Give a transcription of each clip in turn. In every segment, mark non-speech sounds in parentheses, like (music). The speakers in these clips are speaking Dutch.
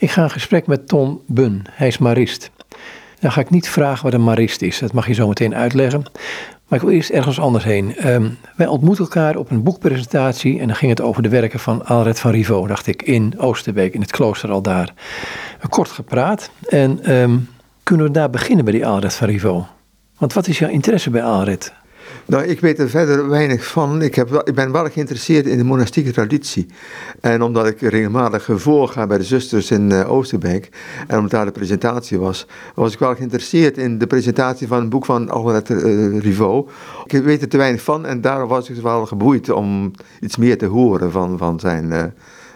Ik ga in gesprek met Ton Bun, hij is marist. Dan ga ik niet vragen wat een marist is, dat mag je zo meteen uitleggen. Maar ik wil eerst ergens anders heen. Ehm, wij ontmoeten elkaar op een boekpresentatie en dan ging het over de werken van Alred van Rivaux, dacht ik, in Oosterbeek, in het klooster al daar. Kort gepraat en ehm, kunnen we daar beginnen bij die Alred van Rivaux? Want wat is jouw interesse bij Alred? Nou, ik weet er verder weinig van. Ik, heb, ik ben wel geïnteresseerd in de monastieke traditie. En omdat ik regelmatig voorga bij de zusters in uh, Oosterbeek, en omdat daar de presentatie was, was ik wel geïnteresseerd in de presentatie van een boek van Albert uh, Rivaux. Ik weet er te weinig van en daarom was ik wel geboeid om iets meer te horen van, van, zijn, uh,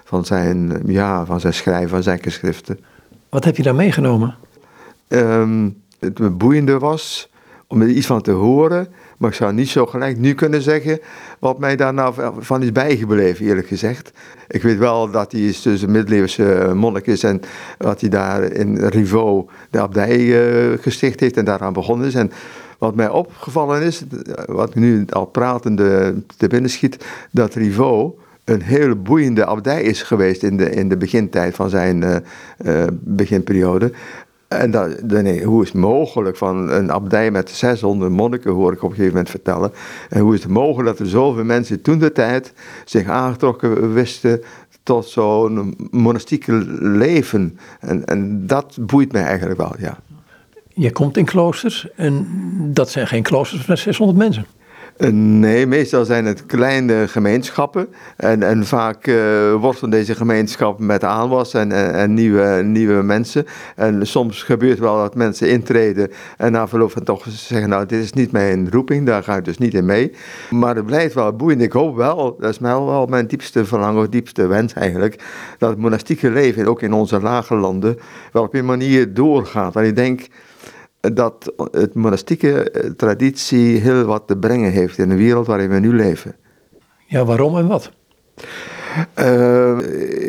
van, zijn, ja, van zijn schrijven, van zijn geschriften. Wat heb je daar meegenomen? Um, het boeiende was om er iets van te horen maar ik zou niet zo gelijk nu kunnen zeggen wat mij daar nou van is bijgebleven, eerlijk gezegd. Ik weet wel dat hij is dus een middeleeuwse monnik is en dat hij daar in Rivaux de abdij uh, gesticht heeft en daaraan begonnen is. En wat mij opgevallen is, wat nu al pratende te binnen schiet, dat Rivaux een hele boeiende abdij is geweest in de, in de begintijd van zijn beginperiode. En nee, hoe is het mogelijk van een abdij met 600 monniken, hoor ik op een gegeven moment vertellen. En hoe is het mogelijk dat er zoveel mensen toen de tijd zich aangetrokken wisten tot zo'n monastieke leven. En, en dat boeit mij eigenlijk wel, ja. Je komt in kloosters en dat zijn geen kloosters met 600 mensen. Eh, nee, meestal zijn het kleine gemeenschappen. En, en vaak uh, worstelen deze gemeenschappen met aanwas en, en, nieuwe, nieuwe mensen. En soms gebeurt wel dat mensen intreden en na verloop van toch zeggen: Nou, dit is niet mijn roeping, daar ga ik dus niet in mee. Maar het blijft wel boeiend. Ik hoop wel, dat is wel mijn diepste verlangen, diepste wens eigenlijk, dat het monastieke leven, ook in onze lage landen, wel op een manier doorgaat. En ik denk dat het monastieke eh, traditie heel wat te brengen heeft in de wereld waarin we nu leven. Ja, waarom en wat? Uh,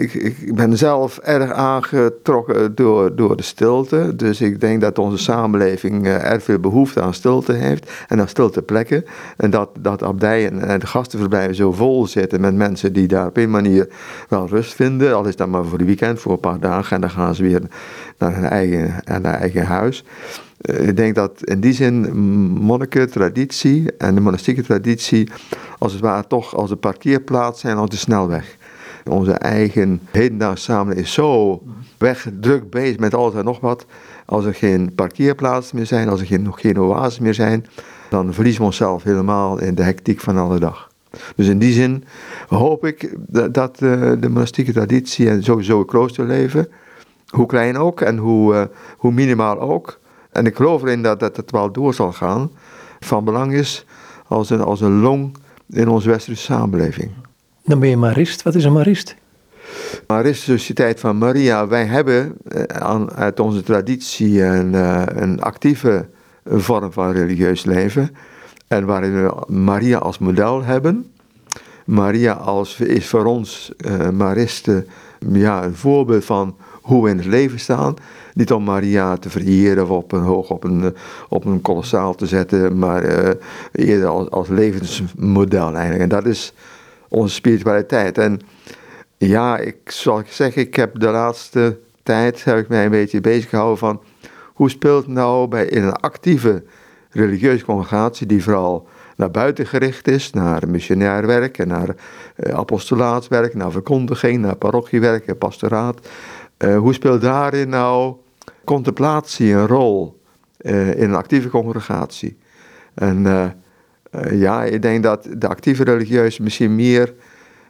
ik, ik, ben zelf erg aangetrokken door, door de stilte. Dus ik denk dat onze samenleving uh, erg veel behoefte aan stilte heeft en aan stilteplekken. En dat, dat abdijen en de gastenverblijven zo vol zitten met mensen die daar op een manier wel rust vinden. Al is dat maar voor de weekend, voor een paar dagen. En dan gaan ze weer naar hun eigen, naar hun eigen huis. Eh, ik denk dat in die zin monniken, traditie en de monastieke traditie als het ware toch als een parkeerplaats zijn als de snelweg. Onze eigen hedendaagse samenleving is zo wegdruk bezig met alles en nog wat. Als er geen parkeerplaatsen meer zijn, als er geen, nog geen oases meer zijn, dan verliezen we onszelf helemaal in de hectiek van alle dag. Dus in die zin hoop ik dat eh, de monastieke traditie en sowieso het kloosterleven, hoe klein ook en hoe, eh, hoe minimaal ook, en ik geloof erin dat, dat het wel door zal gaan, van belang is als een, als een long in onze westerse samenleving. Dan ben je marist. Wat is een marist? Marist, de Sociëteit van Maria. Wij hebben eh, uit onze traditie een, eh, een actieve vorm van religieus leven. En waarin we Maria als model hebben. Maria als, is voor ons uh, maristen ja, een voorbeeld van hoe we in het leven staan. Niet om Maria te vereren of op een, hoog op een, op een kolossaal te zetten, maar uh, eerder als, als levensmodel eigenlijk. En dat is onze spiritualiteit. En ja, ik zal zeggen, ik heb de laatste tijd heb ik mij een beetje bezig gehouden van hoe speelt nou bij in een actieve religieuze congregatie die vooral naar buiten gericht is, naar missionair werk en naar uh, apostolaatswerk, naar verkondiging, naar parochiewerk en pastoraat. Uh, hoe speelt daarin nou contemplatie een rol uh, in een actieve congregatie? En ja, ik denk dat de actieve religieuzen misschien meer,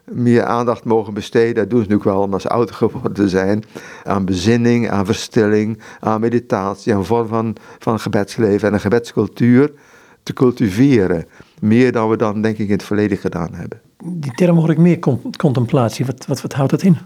meer aandacht mogen besteden. Dat doen ze natuurlijk wel omdat ze ouder geworden zijn. Aan bezinning, aan verstilling, aan meditatie, aan vorm van, van gebedsleven en een gebedscultuur te cultiveren. Meer dan we dan denk ik in het verleden gedaan hebben. Die term hoor ik meer, contemplatie. Wat, wat, wat houdt dat in?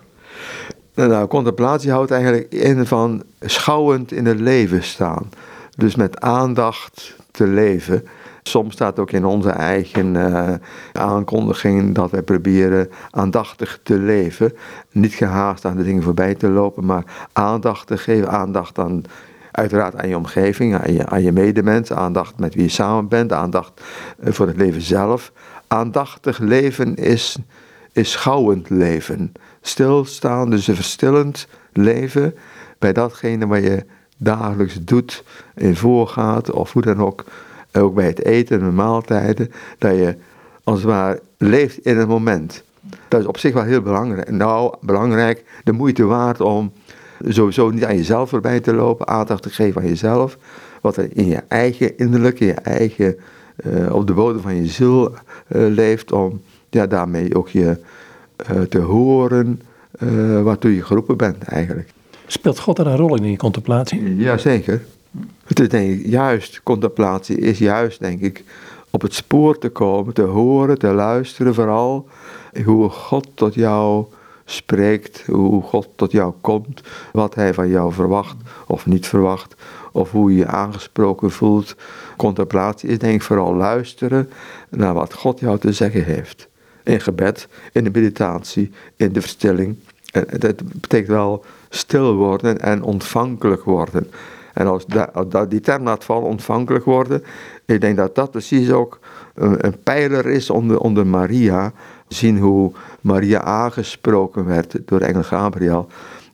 Nou, contemplatie houdt eigenlijk in van schouwend in het leven staan. Dus met aandacht te leven. Soms staat ook in onze eigen uh, aankondiging dat wij proberen aandachtig te leven. Niet gehaast aan de dingen voorbij te lopen, maar aandacht te geven. Aandacht aan, uiteraard aan je omgeving, aan je, aan je medemens. Aandacht met wie je samen bent. Aandacht eh, voor het leven zelf. Aandachtig leven is, is schouwend leven stilstaan, dus een verstillend leven bij datgene wat je dagelijks doet, in voorgaat of hoe dan ook. Ook bij het eten en maaltijden, dat je als het leeft in het moment. Dat is op zich wel heel belangrijk. Nou, belangrijk, de moeite waard om sowieso niet aan jezelf voorbij te lopen, aandacht te geven aan jezelf. Wat er in je eigen innerlijke, je eigen, uh, op de bodem van je ziel uh, leeft, om ja, daarmee ook je uh, te horen waartoe je geroepen bent eigenlijk. Speelt God er een rol in in je contemplatie? Jazeker. Het is denk ik juist, contemplatie is juist denk ik op het spoor te komen, te horen, te luisteren vooral. Hoe God tot jou spreekt, hoe God tot jou komt, wat Hij van jou verwacht of niet verwacht, of hoe je je aangesproken voelt. Contemplatie is denk ik vooral luisteren naar wat God jou te zeggen heeft. In gebed, in de meditatie, in de verstilling. Dat betekent wel stil worden en ontvankelijk worden. En als, dat, die term laat vallen, ontvankelijk worden, ik denk dat dat precies ook een, een pijler is onder, onder Maria. Zien hoe Maria aangesproken werd door engel Gabriel,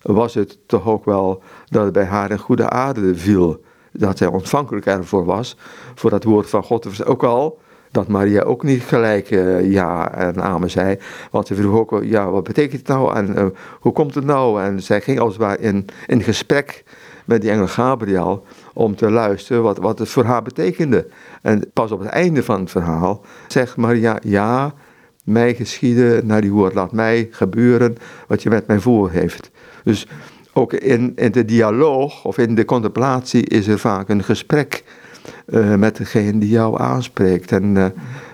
was het toch ook wel dat het bij haar een goede aarde viel. Dat zij ontvankelijk ervoor was, voor dat woord van God. Ook al dat Maria ook niet gelijk uh, ja en amen zei. Want ze vroeg ook, ja, wat betekent het nou en uh, hoe komt het nou? En zij ging als het ware in, in gesprek met die engel Gabriel om te luisteren wat, wat het voor haar betekende. En pas op het einde van het verhaal zegt Maria, ja, mij geschieden naar die woord, laat mij gebeuren wat je met mij voor heeft. Dus ook in, in de dialoog of in de contemplatie is er vaak een gesprek uh, met degene die jou aanspreekt. En uh,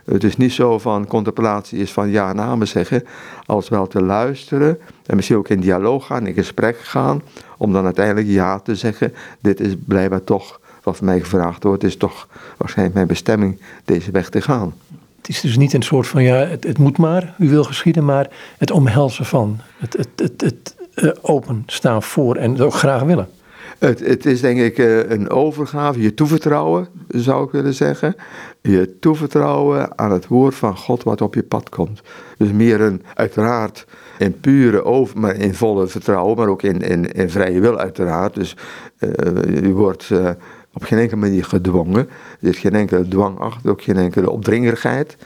het is niet zo van contemplatie is van ja namen zeggen, als wel te luisteren en misschien ook in dialoog gaan, in gesprek gaan, om dan uiteindelijk ja te zeggen. Dit is blijkbaar toch wat mij gevraagd wordt, is toch waarschijnlijk mijn bestemming deze weg te gaan. Het is dus niet een soort van ja, het, het moet maar, u wil geschieden, maar het omhelzen van, het, het, het, het uh, openstaan voor en het ook graag willen. Het, het is denk ik eh, een overgave, je toevertrouwen zou ik willen zeggen. Je toevertrouwen aan het woord van God wat op je pad komt. Dus meer een, uiteraard in pure over, maar in volle vertrouwen, maar ook in, in, in vrije wil uiteraard. Dus uh, je wordt op geen enkele manier gedwongen. Er is geen enkele dwang achter, ook geen enkele opdringerigheid.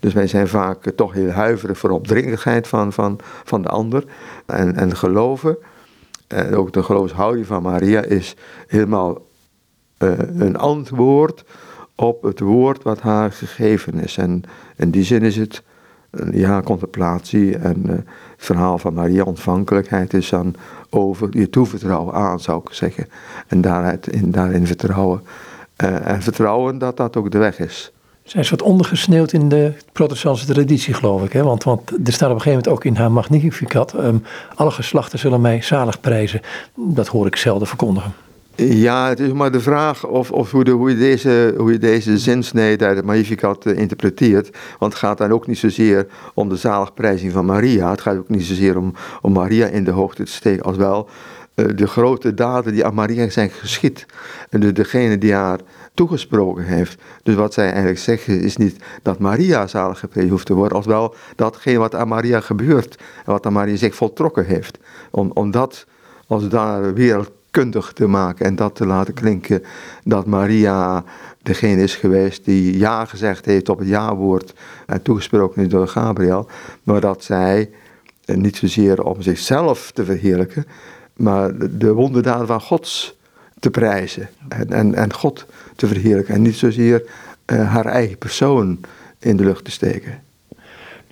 Dus wij zijn vaak toch heel huiverig voor opdringerigheid van, van, van de ander. En, en geloven en ook de geloofshouding van Maria is helemaal uh, een antwoord op het woord wat haar gegeven is. En in die zin is het ja, contemplatie en het verhaal van Maria ontvankelijkheid is dan over je toevertrouwen aan, zou ik zeggen. En in, daarin vertrouwen. Uh, en vertrouwen dat dat ook de weg is zijn is wat ondergesneeuwd in de protestantse traditie, geloof ik. Hè? Want, want er staat op een gegeven moment ook in haar Magnificat... Um, alle geslachten zullen mij zalig prijzen. Dat hoor ik zelden verkondigen. Ja, het is maar de vraag of, of hoe, de, hoe, je deze, hoe je deze zinsnede uit het Magnificat uh, interpreteert. Want het gaat dan ook niet zozeer om de zaligprijzing van Maria. Het gaat ook niet zozeer om, om Maria in de hoogte te steken, als wel uh, de grote daden die aan Maria zijn geschied. En de, degene die haar toegesproken heeft. Dus wat zij eigenlijk zeggen is niet dat Maria zalig geprezen hoeft te worden, als wel datgene wat aan Maria gebeurt en wat aan Maria zich voltrokken heeft. Om, om dat als daar wereldkundig te maken en dat te laten klinken dat Maria degene is geweest die ja gezegd heeft op het ja-woord en toegesproken is door Gabriel, maar dat zij niet zozeer om zichzelf te verheerlijken, maar de wonderdaden van Gods te prijzen en, en, en God te verheerlijken en niet zozeer uh, haar eigen persoon in de lucht te steken.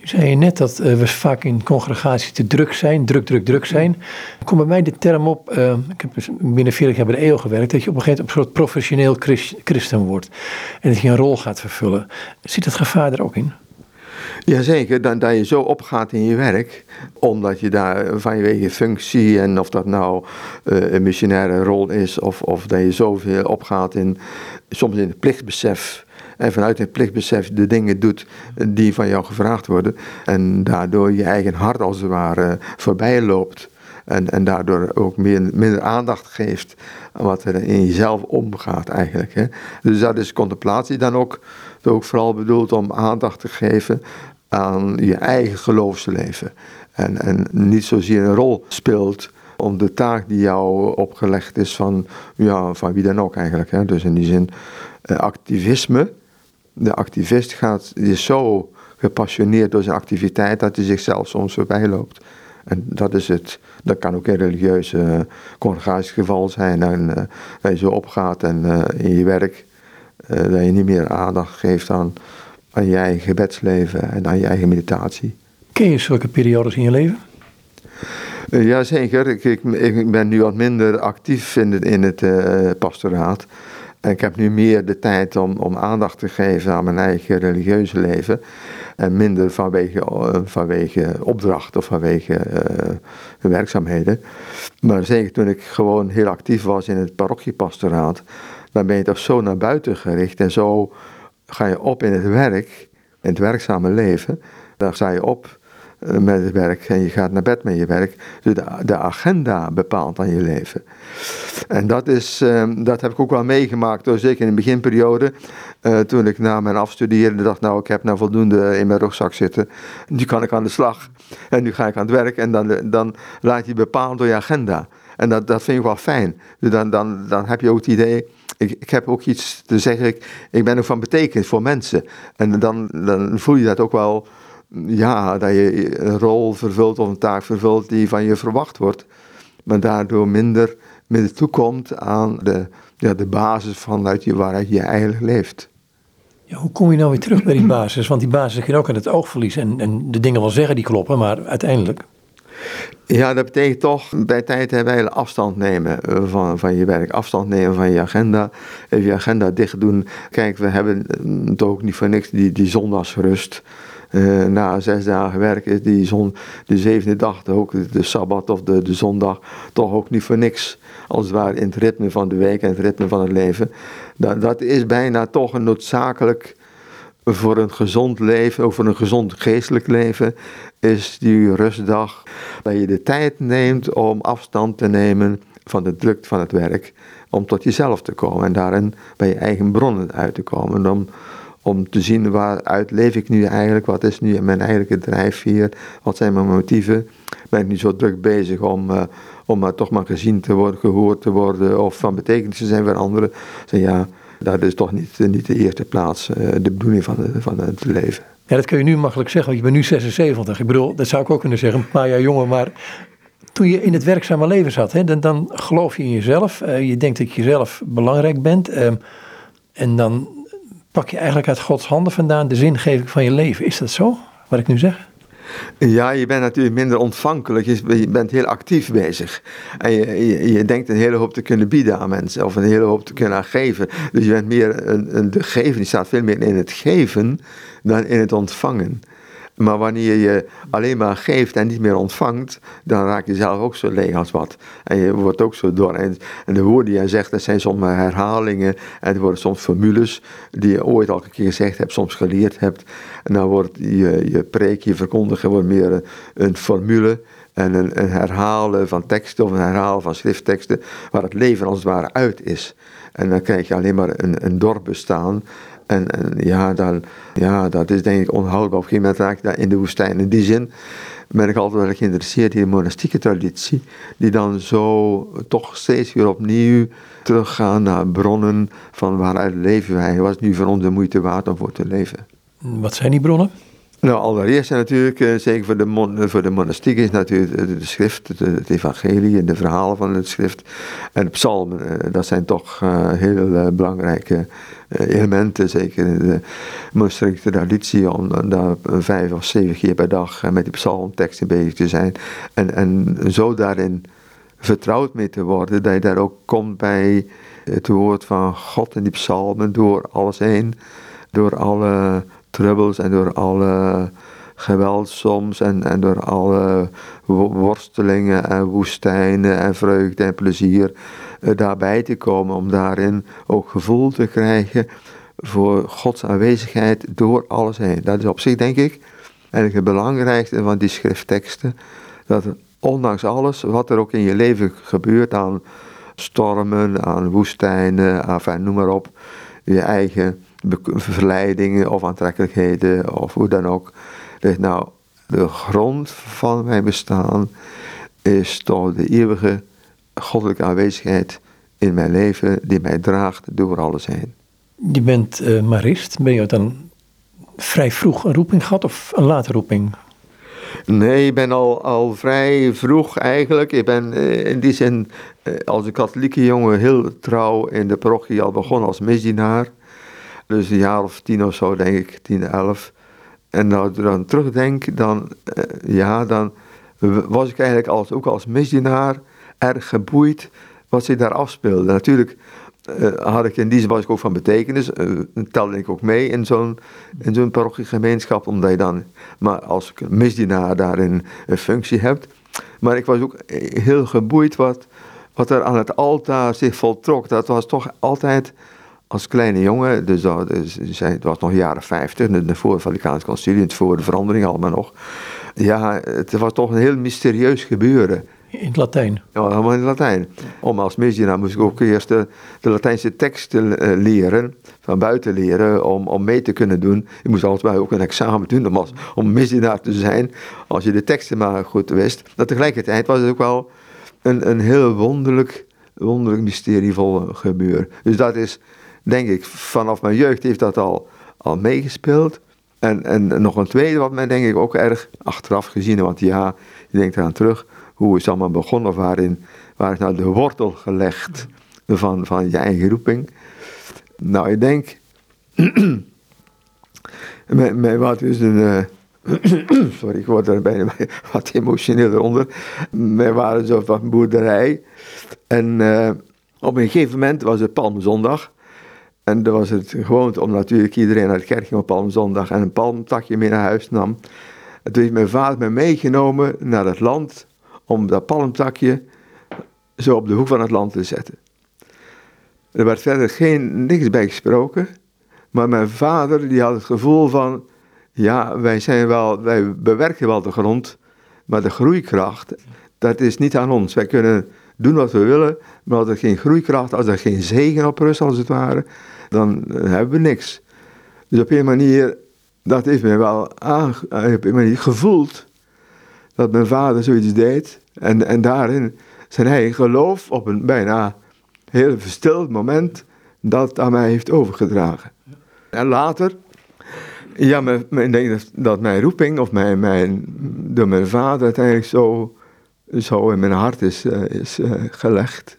Zei je net dat uh, we vaak in congregatie te druk zijn, druk, druk, druk zijn. Kom bij mij de term op, uh, ik heb dus binnen 40 jaar bij de eeuw gewerkt, dat je op een gegeven moment een soort professioneel christen wordt en dat je een rol gaat vervullen. Zit dat gevaar er ook in? Jazeker, dat, dat je zo opgaat in je werk, omdat je daar vanwege je functie en of dat nou uh, een missionaire rol is, of, of dat je zoveel opgaat in, soms in het plichtbesef. En vanuit het plichtbesef de dingen doet die van jou gevraagd worden. En daardoor je eigen hart als het ware voorbij loopt. En, en daardoor ook meer, minder aandacht geeft wat er in jezelf omgaat eigenlijk. Hè. Dus dat is contemplatie dan ook, ook vooral bedoeld om aandacht te geven aan je eigen geloofsleven. En, en niet zozeer een rol speelt om de taak die jou opgelegd is van, ja, van wie dan ook eigenlijk. Hè. Dus in die zin, eh, activisme. De activist gaat, die is zo gepassioneerd door zijn activiteit dat hij zichzelf soms voorbij loopt. En dat is het. Dat kan ook in religieuze uh, congregatiegeval zijn. En, uh, dat je zo opgaat en uh, in je werk dat je niet meer aandacht geeft aan, aan je eigen gebedsleven en aan je eigen meditatie. Ken je zulke periodes in je leven? Jazeker. Ik, ik, ik, ben nu wat minder actief in, in het pastoraat. Ik heb nu meer de tijd om, om aandacht te geven aan mijn eigen religieuze leven. En minder vanwege, uh, vanwege opdracht of vanwege uh, werkzaamheden. Maar zeker toen ik gewoon heel actief was in het parochiepastoraat, dan ben je toch zo naar buiten gericht en zo ga je op in het werk, in het werkzame leven. Dan sta je op eh, met het werk en je gaat naar bed met je werk. Dus de, de agenda bepaalt aan je leven. En dat, is, ehm, dat heb ik ook wel meegemaakt, zeker in de beginperiode. Uh, toen ik na mijn afstuderen dacht, nou ik heb nou voldoende in mijn rugzak zitten. Nu kan ik aan de slag. En nu ga ik aan het werk en dan, dan laat je bepalen door je agenda. En dat, dat vind ik wel fijn. Dus dan, dan, dan heb je ook het idee, ik, ik heb ook iets te zeggen, ik, ik ben ook van betekenis voor mensen. En dan, dan voel je dat ook wel ja, dat je een rol vervult of een taak vervult die van je verwacht wordt, maar daardoor minder, minder toekomt aan de, ja, de basis vanuit je, waaruit je eigenlijk leeft. Ja, hoe kom je nou weer terug bij die basis? Want die basis kun je ook aan het oog verliezen en, en de dingen wel zeggen die kloppen, maar uiteindelijk... Ja, dat betekent toch bij tijd hebben afstand nemen eh, van, van je werk. Afstand nemen van je agenda. Even je agenda dicht doen. Kijk, we hebben toch ook niet voor niks die, die zondagsrust. Uh, na zes dagen werk is die zon, de zevende dag, ook de, sabbat of de, de zondag, toch ook niet voor niks. Als het ware in het ritme van de week en het ritme van het leven. Dat, dat is bijna toch een noodzakelijk voor een gezond leven, ook voor een gezond geestelijk leven, is die rustdag. Dat je de tijd neemt om afstand te nemen van de druk van het werk. Om tot jezelf te komen en daarin bij je eigen bronnen uit te komen. Om, om te zien waaruit leef ik nu eigenlijk, wat is nu mijn eigenlijke drijfveer, wat zijn mijn motieven. Ben ik nu zo druk bezig om, uh, om maar toch maar gezien te worden, gehoord te worden of van betekenis te zijn voor anderen. Zeg ja, dat is toch niet, niet de eerste plaats uh, de bedoeling van, van het leven. Ja, dat kun je nu makkelijk zeggen, want je bent nu 76. Ik bedoel, dat zou ik ook kunnen zeggen, een paar jaar jonger, maar toen je in het werkzame leven zat, hè, dan, dan geloof je in jezelf, uh, je denkt dat je zelf belangrijk bent. Um, en dan pak je eigenlijk uit Gods handen vandaan de zingeving van je leven. Is dat zo, wat ik nu zeg? Ja, je bent natuurlijk minder ontvankelijk. Je bent heel actief bezig. En je, je, je, denkt een hele hoop te kunnen bieden aan mensen. Of een hele hoop te kunnen geven. Dus je bent meer een, een de geven. Je staat veel meer in het geven dan in het ontvangen. Maar wanneer je alleen maar geeft en niet meer ontvangt, dan raak je zelf ook zo leeg als wat. En je wordt ook zo door. En, de woorden die jij zegt, dat zijn soms herhalingen. En het worden soms formules die je ooit al een keer gezegd hebt, soms geleerd hebt. En dan wordt je, je preek, je verkondigen, wordt meer een, formule en een, een, herhalen van teksten of een herhalen van schriftteksten waar het leven als het ware uit is. En dan krijg je alleen maar een, een dorp bestaan en, ja, dan, ja, dat is denk ik onhoudbaar. Op een gegeven moment raak ik daar in de woestijn. In die zin ben ik altijd wel geïnteresseerd in de monastieke traditie, die dan zo toch steeds weer opnieuw teruggaan naar bronnen van waaruit leven wij. Was nu voor ons de moeite waard om voor te leven. Wat zijn die bronnen? Nou, allereerst natuurlijk, eh, zeker voor de, mon, voor de monastiek, is natuurlijk de, schrift, het, evangelie en de verhalen van het schrift. En de psalmen, eh, dat zijn toch uh, heel belangrijke elementen, zeker in de monastieke traditie, om daar vijf of zeven keer per dag met die psalmteksten bezig te zijn. En, en zo daarin vertrouwd mee te worden, dat je daar ook komt bij het woord van God en die psalmen door alles heen, door alle troubles en door alle geweld soms en, en door alle worstelingen en woestijnen en vreugde en plezier uh, daarbij te komen om daarin ook gevoel te krijgen voor Gods aanwezigheid door alles heen. Dat is op zich denk ik eigenlijk het belangrijkste van die schriftteksten, dat ondanks alles wat er ook in je leven gebeurt aan stormen, aan woestijnen, enfin, noem maar op, je eigen verleidingen of aantrekkelijkheden of hoe dan ook. Dus nou, de grond van mijn bestaan is toch de eeuwige goddelijke aanwezigheid in mijn leven die mij draagt door alles heen. Je bent uh, marist. Ben je dan vrij vroeg een roeping gehad of een late roeping? Nee, ik ben al, al vrij vroeg eigenlijk. Ik ben uh, in die zin uh, als een katholieke jongen heel trouw in de parochie al begonnen als misdienaar. Dus een jaar of tien of zo, denk ik, tien, elf. En nou dan terugdenk, dan, ja, dan was ik eigenlijk als, ook als misdienaar erg geboeid wat zich daar afspeelde. Natuurlijk uh, had ik in die zin was ik ook van betekenis, uh, telde ik ook mee in zo'n in zo'n parochiegemeenschap, omdat je dan maar als misdienaar daarin een functie hebt. Maar ik was ook heel geboeid wat, wat er aan het altaar zich voltrok. Dat was toch altijd als kleine jongen, dus dat, dus, het was nog jaren 50, voor het Vaticaans Concilie, het voor de verandering allemaal nog. Ja, het was toch een heel mysterieus gebeuren. In het Latijn? Ja, helemaal in het Latijn. Om als misdienaar moest ik ook eerst de, de Latijnse teksten uh, leren, van buiten leren, om, om mee te kunnen doen. Je moest altijd ook een examen doen om, als, om misdienaar te zijn, als je de teksten maar goed wist. Maar tegelijkertijd was het ook wel een, een heel wonderlijk, wonderlijk mysterievol gebeuren. Dus dat is, denk ik, vanaf mijn jeugd heeft dat al, al meegespeeld. En, en nog een tweede wat mij denk ik ook erg achteraf gezien, want ja, je denkt eraan terug, hoe is allemaal begonnen, of waarin, waar is nou de wortel gelegd van, van je eigen roeping. Nou, ik denk, (clears throat) mij, wat is een, uh, (clears throat) sorry, ik word er bijna (laughs) wat emotioneel eronder. Wij waren zo van boerderij en uh, op een gegeven moment was het Palmzondag. En dan was het gewoonte om natuurlijk iedereen naar de kerk ging op Palmzondag en een palmtakje mee naar huis nam. En toen heeft mijn vader me meegenomen naar het land om dat palmtakje zo op de hoek van het land te zetten. Er werd verder geen, niks bij gesproken, maar mijn vader die had het gevoel van, ja, wij, zijn wel, wij bewerken wel de grond, maar de groeikracht, dat is niet aan ons. Wij kunnen doen wat we willen, maar als er geen groeikracht, als er geen zegen op rust als het ware, dan hebben we niks. Dus op een manier, dat heeft mij wel aan, op een manier gevoeld dat mijn vader zoiets deed. En, en daarin zijn hij geloof op een bijna heel verstild moment dat aan mij heeft overgedragen. En later, ja, ik denk dat mijn roeping of mijn, mijn, door mijn vader uiteindelijk zo, zo in mijn hart is, uh, is uh, gelegd.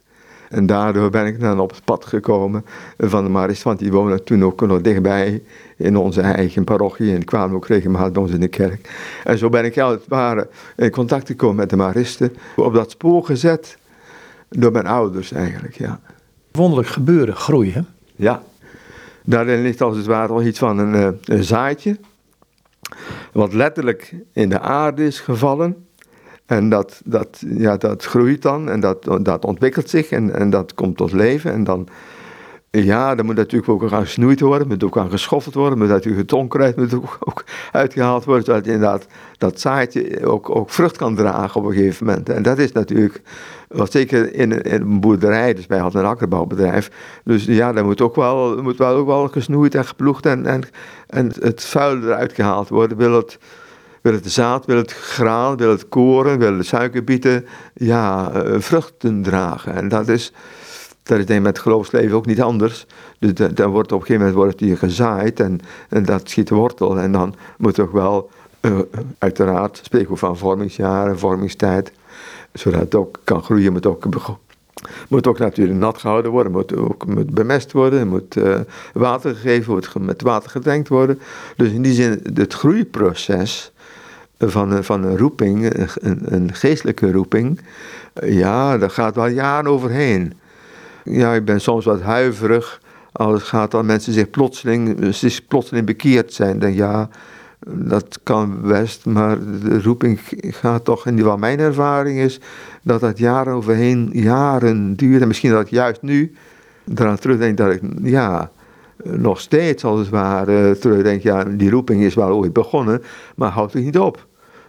En daardoor ben ik dan op het pad gekomen van de Marist, want die wonen toen ook nog dichtbij in onze eigen parochie en kwamen ook regelmatig bij ons in de kerk. En zo ben ik als het ware in contact gekomen met de Maristen, op dat spoor gezet door mijn ouders eigenlijk, ja. Wonderlijk gebeuren, groeien. Ja, daarin ligt als het ware al iets van een, eh, een zaadje, wat letterlijk in de aarde is gevallen en dat, dat, ja, dat groeit dan en dat, dat ontwikkelt zich en, en dat komt tot leven. En dan, ja, dan moet natuurlijk ook aan gesnoeid worden, moet ook aan geschoffeld worden, moet natuurlijk het onkruid moet ook, ook uitgehaald worden, zodat inderdaad dat zaadje ook, ook vrucht kan dragen op een gegeven moment. En dat is natuurlijk, wat zeker in, in een boerderij, dus wij hadden een akkerbouwbedrijf, dus ja, daar moet ook wel, moet wel ook wel gesnoeid en geploegd en, en, en het vuil eruit gehaald worden, wil het wil het zaad, wil het graan, wil het koren, wil het suikerbieten, ja, uh, vruchten dragen. En dat is, dat is denk ik met het geloofsleven ook niet anders. Dus dan wordt op een gegeven moment wordt die gezaaid en, en dat schiet wortel. En dan moet toch wel, uh, uiteraard, spreken we van vormingsjaren, vormingstijd, zodat het ook kan groeien, moet ook moet ook natuurlijk nat gehouden worden, moet ook moet bemest worden, moet uh, water gegeven worden, met water gedrenkt worden. Dus in die zin, het groeiproces van, van een roeping, een, geestelijke roeping, ja, daar gaat wel jaren overheen. Ja, ik ben soms wat huiverig als het gaat dan mensen zich plotseling, zich plotseling bekeerd zijn. Dan ja, dat kan best, maar de roeping gaat toch, en wat mijn ervaring is, dat dat jaren overheen, jaren duurt. En misschien dat ik juist nu eraan terugdenk dat ik, ja, nog steeds als het ware terugdenk, ja, die roeping is wel ooit begonnen, maar houdt het niet op.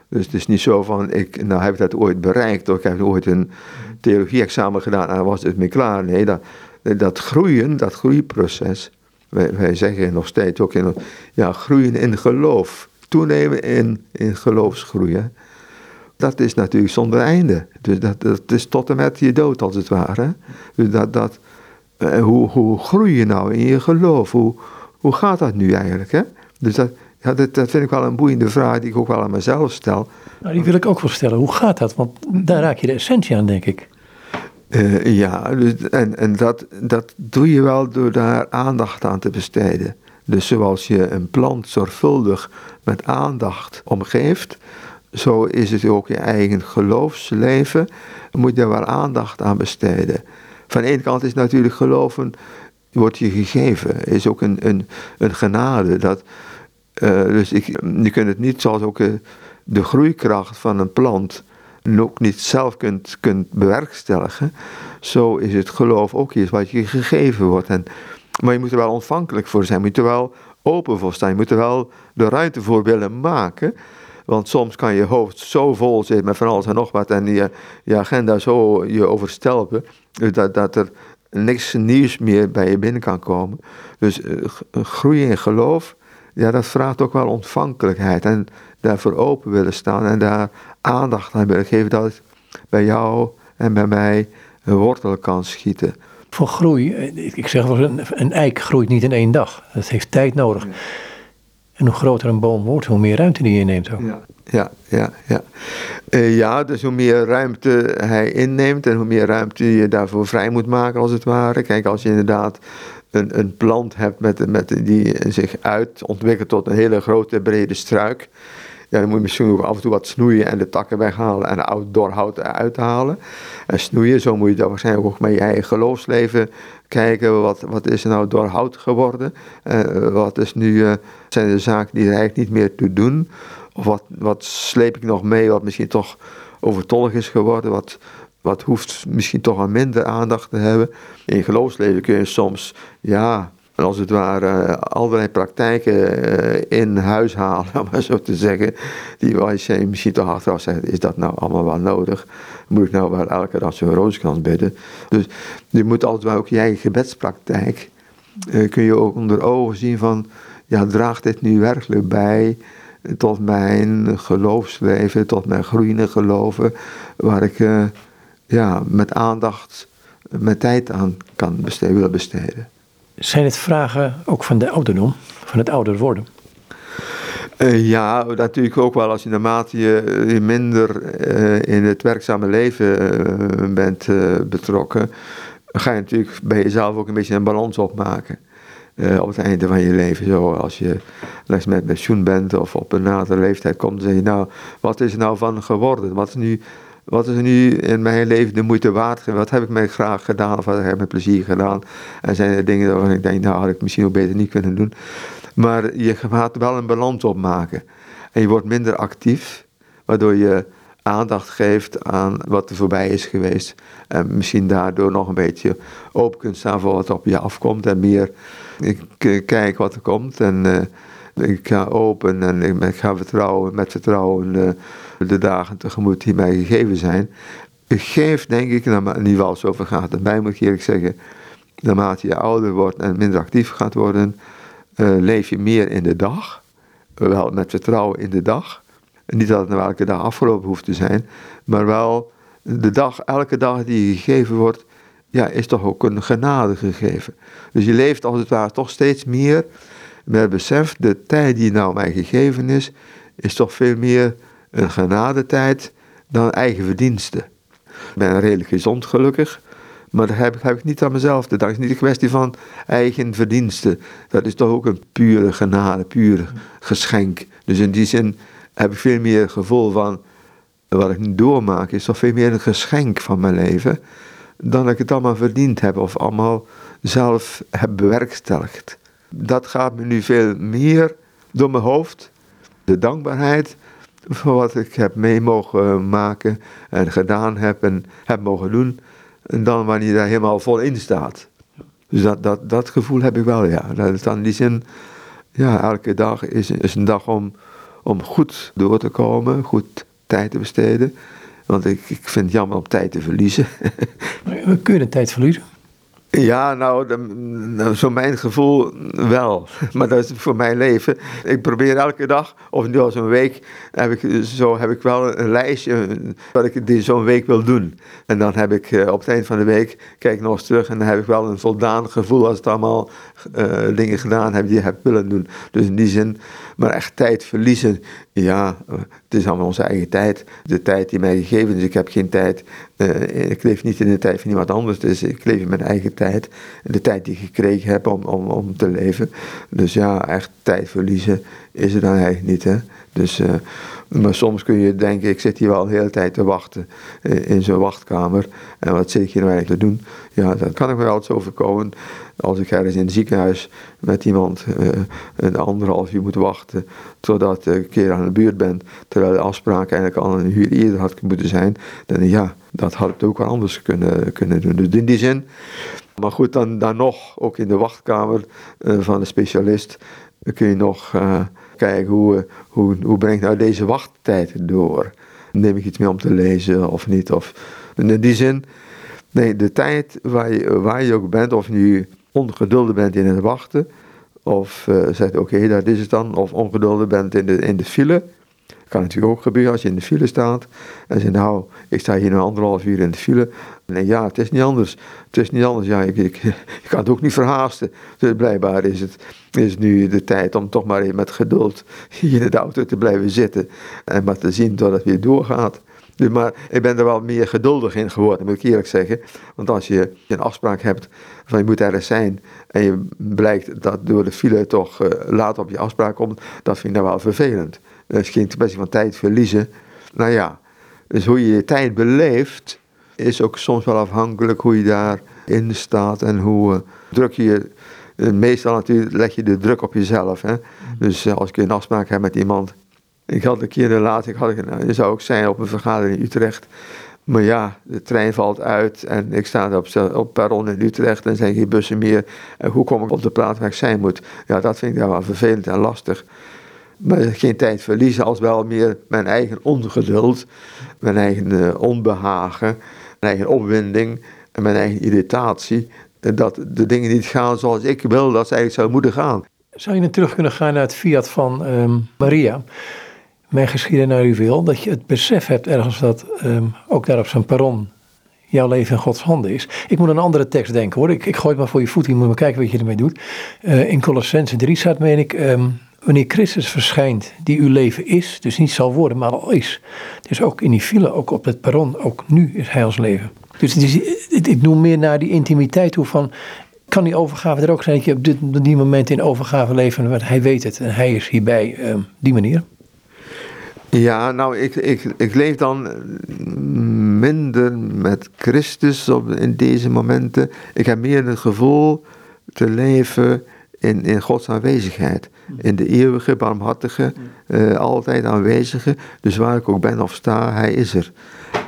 Dus het is niet zo van, ik, nou heb ik dat ooit bereikt, of ik heb ooit een theologie-examen gedaan en was het mee klaar. Nee, dat, dat groeien, dat groeiproces, wij, wij zeggen nog steeds ook, in, ja, groeien in geloof, toenemen in, in geloofsgroei. dat is natuurlijk zonder einde. Dus dat, dat is tot en met je dood als het ware. Dus dat, dat, eh, hoe, hoe groei je nou in je geloof? Hoe, hoe gaat dat nu eigenlijk? Hè? Dus dat, ja, dat, dat vind ik wel een boeiende vraag die ik ook wel aan mezelf stel. Nou, die wil ik ook wel stellen. Hoe gaat dat? Want daar raak je de essentie aan, denk ik. Uh, ja, dus, en, en dat, dat doe je wel door daar aandacht aan te besteden. Dus zoals je een plant zorgvuldig met aandacht omgeeft, zo is het ook je eigen geloofsleven. Moet je daar wel aandacht aan besteden. Van de ene kant is natuurlijk geloven, wordt je gegeven, is ook een, een, een genade. Dat, uh, dus ik, je kunt het niet zoals ook uh, de groeikracht van een plant ook niet zelf kunt, kunt bewerkstelligen. Zo is het geloof ook iets wat je gegeven wordt. En, maar je moet er wel ontvankelijk voor zijn, je moet er wel open voor staan, je moet er wel de ruimte voor willen maken. Want soms kan je hoofd zo vol zitten met van alles en nog wat en je, agenda zo je overstelpen, dat, dat er niks nieuws meer bij je binnen kan komen. Dus uh, groeien in geloof, ja, dat vraagt ook wel ontvankelijkheid en daarvoor open willen staan en daar aandacht aan willen geven dat het bij jou en bij mij een wortel kan schieten. Voor groei, ik zeg wel, een, een eik groeit niet in één dag. Dat heeft tijd nodig. En hoe groter een boom wordt, hoe meer ruimte die inneemt. Ook. Ja, ja, ja. Ja. Uh, ja, dus hoe meer ruimte hij inneemt en hoe meer ruimte je daarvoor vrij moet maken, als het ware. Kijk, als je inderdaad een, een plant hebt met, met, die zich uit ontwikkelt tot een hele grote, brede struik. Ja, dan moet je misschien ook af en toe wat snoeien en de takken weghalen en oud doorhout uithalen. En snoeien, zo moet je dan waarschijnlijk ook met je eigen geloofsleven kijken. Wat, wat is er nou door hout geworden? Uh, wat is nu, uh, zijn de zaken die er eigenlijk niet meer toe doen? Of wat, wat sleep ik nog mee wat misschien toch overtollig is geworden? Wat, wat hoeft misschien toch wat minder aandacht te hebben? In geloofsleven kun je soms, ja, als het ware allerlei praktijken eh, in huis halen, (laughs) om maar zo te zeggen. Die je misschien toch achteraf zegt, is dat nou allemaal wel nodig? Moet ik nou wel elke dag zo'n rooskrans bidden? Dus je moet altijd wel ook je gebedspraktijk, uh, kun je ook onder ogen zien van, ja, draagt dit nu werkelijk bij tot mijn geloofsleven, tot mijn groeiende geloven, waar ik ja, met aandacht, met tijd aan kan besteden, willen besteden. Zijn het vragen ook van de ouderdom, van het ouder worden? Uh, ja, natuurlijk ook wel als je naarmate je minder uh, in het werkzame leven uh, bent betrokken, ga je natuurlijk bij jezelf ook een beetje een balans opmaken. op het einde van je leven. Zo als je met pensioen bent of op een latere leeftijd komt, dan zeg je nou, wat is er nou van geworden? Wat is nu wat is nu in mijn leven de moeite waard? Wat heb ik mij graag gedaan of wat heb ik met plezier gedaan? En zijn er dingen waarvan ik denk, nou had ik misschien ook beter niet kunnen doen. Maar je gaat wel een balans opmaken. En je wordt minder actief, waardoor je aandacht geeft aan wat er voorbij is geweest. En misschien daardoor nog een beetje open kunt staan voor wat op je afkomt. En meer ik, eh, kijk wat er komt. En uh, ik ga open en ik, ga vertrouwen, met vertrouwen. Uh, de dagen tegemoet die mij gegeven zijn. Ik geef, denk ik, nou, niet wel zo gaat het mij, moet ik eerlijk zeggen. Naarmate je ouder wordt en minder actief gaat worden, uh, leef je meer in de dag. Wel met vertrouwen in de dag. Niet dat het nou elke dag afgelopen hoeft te zijn, maar wel de dag, elke dag die gegeven wordt, ja, is toch ook een genade gegeven. Dus je leeft als het ware toch steeds meer met besef, de tijd die nou mij gegeven is, is toch veel meer een genadetijd dan eigen verdiensten. Ik ben redelijk gezond gelukkig, maar dat heb, heb ik niet aan mezelf Dat is niet een kwestie van eigen verdiensten. Dat is toch ook een pure genade, puur geschenk. Dus in die zin heb ik veel meer gevoel van wat ik nu doormaak, is toch veel meer een geschenk van mijn leven. Dan dat ik het allemaal verdiend heb of allemaal zelf heb bewerkstelligd. Dat gaat me nu veel meer door mijn hoofd. De dankbaarheid (laughs) wat ik heb mee mogen maken en gedaan heb en heb mogen doen, en dan wanneer je daar helemaal vol in staat. Dus dat, dat, dat gevoel heb ik wel, ja. Dat is dan in die zin, ja, elke dag is, is een dag om, om goed door te komen, goed tijd te besteden. Want ik, ik vind het jammer om tijd te verliezen. (laughs) Kun je de tijd verliezen? Ja, nou, zo mijn gevoel wel. Maar dat is voor mijn leven. Ik probeer elke dag, of nu al zo'n week, heb ik, zo heb ik wel een lijstje wat ik zo'n week wil doen. En dan heb ik eh, op het eind van de week, kijk ik nog eens terug en dan heb ik wel een voldaan gevoel als het allemaal uh, dingen gedaan heb die ik heb willen doen. Dus in die zin, maar echt tijd verliezen, ja, het is allemaal onze eigen tijd. De tijd die mij gegeven is, ik heb geen tijd. Uh, ik leef niet in de tijd van iemand anders, dus ik leef in mijn eigen tijd. De tijd die ik gekregen heb om, om, om te leven. Dus ja, echt tijd verliezen is er dan eigenlijk niet. Hè? Dus, uh, maar soms kun je denken, ik zit hier wel de hele tijd te wachten uh, in zo'n wachtkamer. En wat zit ik hier nou eigenlijk te doen? Ja, dat kan ik wel eens overkomen als ik ergens in het ziekenhuis met iemand uh, een anderhalf uur moet wachten totdat ik een keer aan de buurt ben, terwijl de afspraak eigenlijk al een uur eerder had moeten zijn, dan ja, dat had ik ook wel anders kunnen, kunnen doen. Dus in die zin, maar goed, dan, dan nog, ook in de wachtkamer uh, van de specialist, kun je nog kijken hoe, hoe, hoe breng ik nou deze wachttijd door. Neem ik iets mee om te lezen of niet? Of, in die zin, nee, de tijd waar je, waar je ook bent, of nu ongeduldig bent in het wachten, of uh, zegt oké, okay, dat is het dan, of ongeduldig bent in de, in de file. Kan natuurlijk ook gebeuren als je in de file staat en zegt nou, ik sta hier nu anderhalf uur in de file. En ja, het is niet anders. Het is niet anders. Ja, ik, (laughs) ik, kan het ook niet verhaasten. Dus blijkbaar is het is nu de tijd om toch maar met geduld (laughs) hier in de auto te blijven zitten en maar te zien dat het weer doorgaat. Dus maar ik ben er wel meer geduldig in geworden, moet ik eerlijk zeggen. Want als je een afspraak hebt van je moet ergens zijn en je blijkt dat door de file toch uh, laat op je afspraak komt, dat vind ik nou wel vervelend. Dat is geen kwestie van tijd verliezen. Nou ja, dus hoe je je tijd beleeft is ook soms wel afhankelijk hoe je daarin staat en hoe uh, druk je uh, meestal natuurlijk leg je de druk op jezelf. Hè? Dus als ik een afspraak heb met iemand ik had een keer later, ik had, nou, zou ook zijn op een vergadering in Utrecht. Maar ja, de trein valt uit en ik sta op, op perron in Utrecht en zijn geen bussen meer. En hoe kom ik op de plaats waar ik zijn moet? Ja, dat vind ik wel vervelend en lastig. Maar geen tijd verliezen als wel meer mijn eigen ongeduld, mijn eigen uh, onbehagen, mijn eigen opwinding en mijn eigen irritatie. Dat de dingen niet gaan zoals ik wil dat ze eigenlijk zouden moeten gaan. Zou je nu terug kunnen gaan naar het fiat van um, Maria? mijn geschieden naar u wil, dat je het besef hebt ergens dat um, ook daar op zijn perron jouw leven in Gods handen is. Ik moet een andere tekst denken hoor. Ik, ik gooi het maar voor je voet. Je moet maar kijken wat je ermee doet. Uh, in Colossense 3 staat, meen ik, um, wanneer Christus verschijnt, die uw leven is, dus niet zal worden, maar al is. Dus ook in die file, ook op het perron, ook nu is hij ons leven. Dus ik noem meer naar die intimiteit toe van, kan die overgave er ook zijn dat je op, dit, op die moment in overgave leven, want hij weet het en hij is hierbij, um, die manier. Ja, nou, ik, ik, ik leef dan minder met Christus op, in deze momenten. Ik heb meer het gevoel te leven in, in Gods aanwezigheid. In de eeuwige, barmhartige, uh, altijd aanwezige. Dus waar ik ook ben of sta, hij is er.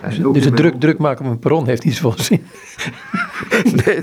Dus, dus het druk, druk maken op een perron heeft iets (laughs) van zin. nee,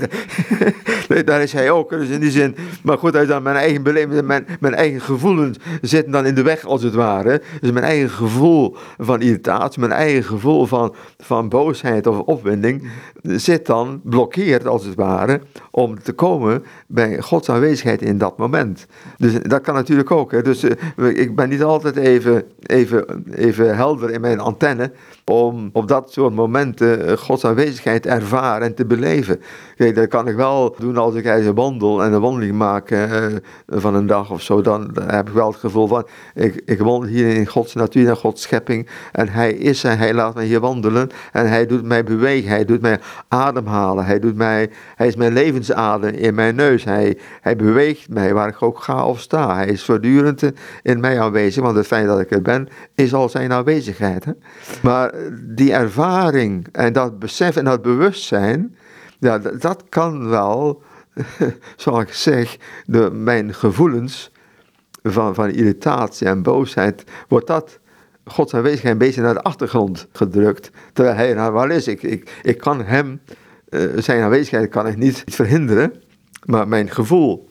(laughs) nee, daar is hij ook. Dus in die zin, maar goed, dan mijn eigen beleving, mijn, mijn eigen gevoelens zitten dan in de weg als het ware. Dus mijn eigen gevoel van irritatie, mijn eigen gevoel van, van boosheid of opwinding zit dan blokkeerd als het ware om te komen bij Gods aanwezigheid in dat moment. Dus dat kan natuurlijk ook. Hè. Dus uh, ik ben niet altijd even, even, even helder in mijn antenne om op dat soort momenten uh, Gods aanwezigheid ervaren en te beleven. Kijk, dat kan ik wel doen als ik een wandel en een wandeling maak uh, van een dag of zo. Dan heb ik wel het gevoel van, ik, ik wandel hier in Gods natuur en Gods schepping. En Hij is en Hij laat mij hier wandelen. En Hij doet mij bewegen, Hij doet mij ademhalen. Hij, doet mij, hij is mijn levensadem in mijn neus. Hij, hij beweegt mij waar ik ook ga of sta. Hij is voortdurend in mij aanwezig, want het feit dat ik er ben, is al zijn aanwezigheid. Hè? Maar die ervaring en dat besef en dat bewustzijn, ja, dat kan wel, (laughs) zoals ik zeg, de, mijn gevoelens van, van irritatie en boosheid, wordt dat Gods aanwezigheid een beetje naar de achtergrond gedrukt. Terwijl hij nou wel is. Ik, ik, ik kan hem, uh, zijn aanwezigheid kan ik niet verhinderen. Maar mijn gevoel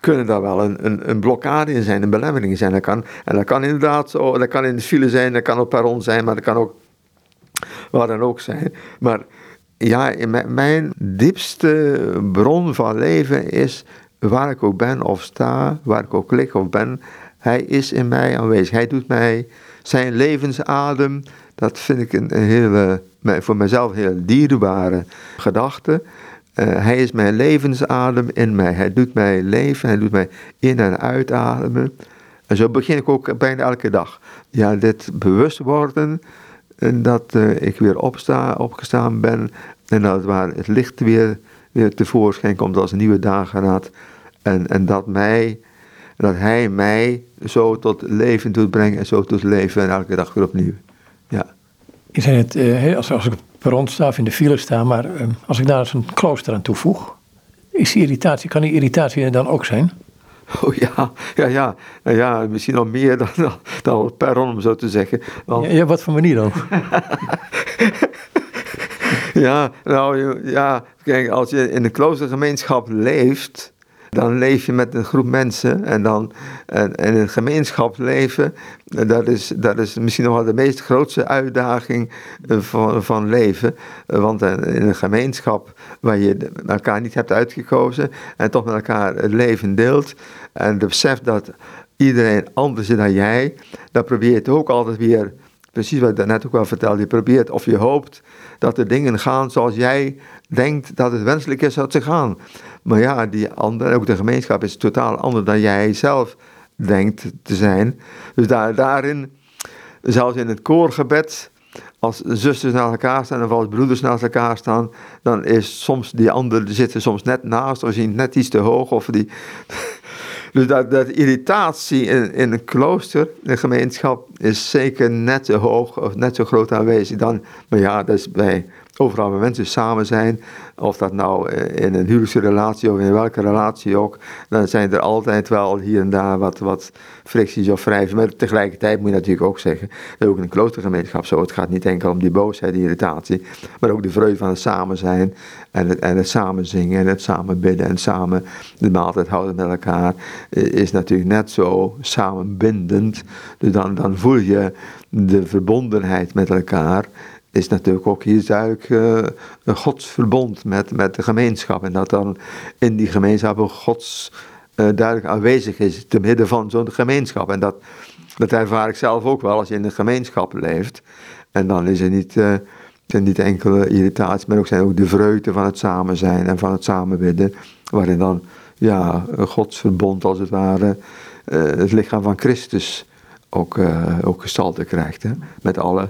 kunnen daar wel een, een, een blokkade in zijn, een belemmering zijn. Dat kan, en dat kan inderdaad zo, dat kan in de file zijn, dat kan op perron zijn, maar dat kan ook waar dan ook zijn. Maar Ja, mijn diepste bron van leven is waar ik ook ben of sta, waar ik ook lig of ben. Hij is in mij aanwezig. Hij doet mij zijn levensadem. Dat vind ik een, hele, voor mezelf heel dierbare gedachte. Uh, hij is mijn levensadem in mij. Hij doet mij leven, hij doet mij in- en uitademen. En zo begin ik ook bijna elke dag. Ja, dit bewust worden en dat uh, ik weer opsta, opgestaan ben en dat waar het licht weer, weer tevoorschijn komt als een nieuwe dageraad. En, en dat, mij, dat hij mij zo tot leven doet brengen en zo tot leven en elke dag weer opnieuw. Ja. Zei het, uh, als, als ik per sta of in de file sta, maar uh, als ik daar eens een klooster aan toevoeg, is die irritatie, kan die irritatie dan ook zijn? Oh ja, ja, ja, ja misschien nog meer dan, dan, dan perron, om zo te zeggen. Want... Ja, wat voor manier dan? (laughs) ja, nou ja, kijk, als je in een kloostergemeenschap leeft, dan leef je met een groep mensen en dan en, en een gemeenschap leven, dat is, dat is misschien nog wel de meest grootste uitdaging eh, van, van leven. Want in een gemeenschap waar je elkaar niet hebt uitgekozen en toch met elkaar het leven deelt en de besef dat iedereen anders is dan jij, dan probeer je het ook altijd weer precies wat ik daarnet ook al vertelde, je probeert of je hoopt dat de dingen gaan zoals jij denkt dat het wenselijk is dat ze gaan. Maar ja, die andere, ook de gemeenschap is totaal anders dan jij zelf denkt te zijn. Dus daar, daarin, zelfs in het koorgebed, als zusters naast elkaar staan of als broeders naast elkaar staan, dan is soms die andere zitten soms net naast of zien net iets te hoog of die. Dus dat, dat irritatie in, in een klooster, een gemeenschap, is zeker net zo hoog of net zo groot aanwezig dan. Maar ja, dat is bij overal waar mensen samen zijn, of dat nou eh, in een huwelijksrelatie of in welke relatie ook, dan zijn er altijd wel hier en daar wat, wat fricties of wrijven. Maar tegelijkertijd moet je natuurlijk ook zeggen, dat ook in een kloostergemeenschap zo, het gaat niet enkel om die boosheid, die irritatie, maar ook de vreugde van het samen zijn en het, en het samen zingen en het samen bidden en samen de maaltijd houden met elkaar, eh, is natuurlijk net zo samenbindend. Dus dan, dan voel je de verbondenheid met elkaar is natuurlijk ook hier duidelijk uh, een godsverbond met, met de gemeenschap. En dat dan in die gemeenschap ook gods uh, duidelijk aanwezig is te midden van zo'n gemeenschap. En dat, dat ervaar ik zelf ook wel als je in een gemeenschap leeft. En dan is er niet, zijn niet enkele irritaties, maar ook zijn ook de vreugde van het samen zijn en van het samenbidden. Waarin dan ja, een godsverbond als het ware, het lichaam van Christus ook, ook gestalte krijgt. Hè? Met alle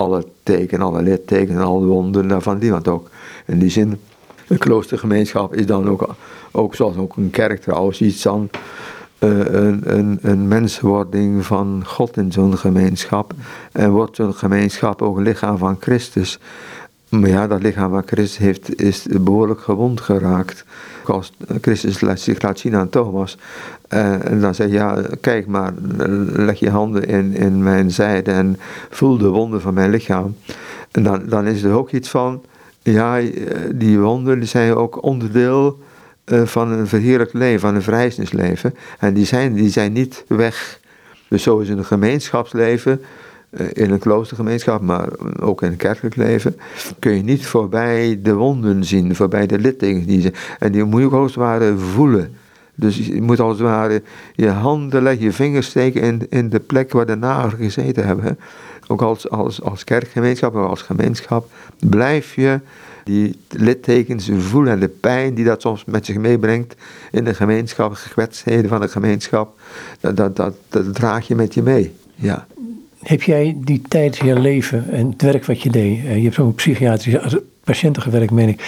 alle tekenen, alle littekenen, alle wonderen van die. Want ook in die zin, een kloostergemeenschap is dan ook, ook zoals ook een kerk trouwens, iets dan uh, een, een, een menswording van God in zo'n gemeenschap. En wordt zo'n gemeenschap ook lichaam van Christus. Maar ja, dat lichaam van Christus heeft, is behoorlijk gewond geraakt. Als Christus zich laat zien aan Thomas. Uh, en dan zeg je, ja, kijk maar, leg je handen in, in mijn zijde en voel de wonden van mijn lichaam. En dan, dan is er ook iets van, ja, die wonden zijn ook onderdeel van een verheerlijk leven, van een vrijheidsleven. En die zijn, die zijn niet weg. Dus zo is een gemeenschapsleven eh, in een kloostergemeenschap, maar ook in het kerkelijk leven, kun je niet voorbij de wonden zien, voorbij de littekens die. En die moet je ook als voelen. Dus je moet als het ware je handen leggen, je vingers steken in, in de plek waar de nagels gezeten hebben. Ook als, als, als kerkgemeenschap of als gemeenschap blijf je die littekens voelen en de pijn die dat soms met zich meebrengt in de gemeenschap, gekwetstheden van de gemeenschap, dat, dat, dat, draag je met je mee. Ja. Heb jij die tijd in je leven en het werk wat je deed, eh, je hebt zo'n psychiatrisch patiënten gewerkt, meen ik.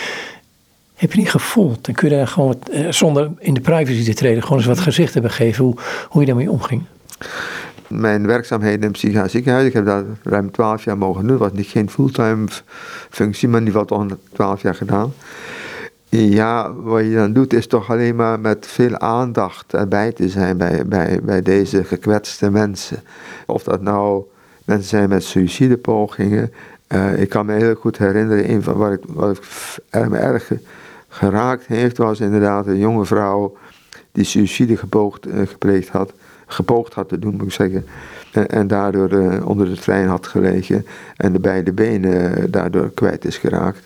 Heb je niet gevoeld en kun je daar gewoon, eh, zonder in de privacy te treden, gewoon eens wat gezicht hebben gegeven hoe, hoe je daarmee omging? Mijn werkzaamheden in psychiatrisch ziekenhuis, ik heb dat ruim twaalf jaar mogen doen. Was niet geen fulltime functie, maar ieder geval toch twaalf jaar gedaan. Ja, wat je dan doet is toch alleen maar met veel aandacht erbij te zijn bij, bij, bij deze gekwetste mensen. Of dat nou mensen zijn met suïcidepogingen. Uh, ik kan me heel goed herinneren, een van wat ik, wat ik erg geraakt heeft, was inderdaad een jonge vrouw die suïcide gepoogd, uh, gepleegd had. Gepoogd had te doen, moet ik zeggen. En, daardoor uh, onder de trein had gelegen en de beide benen daardoor kwijt is geraakt.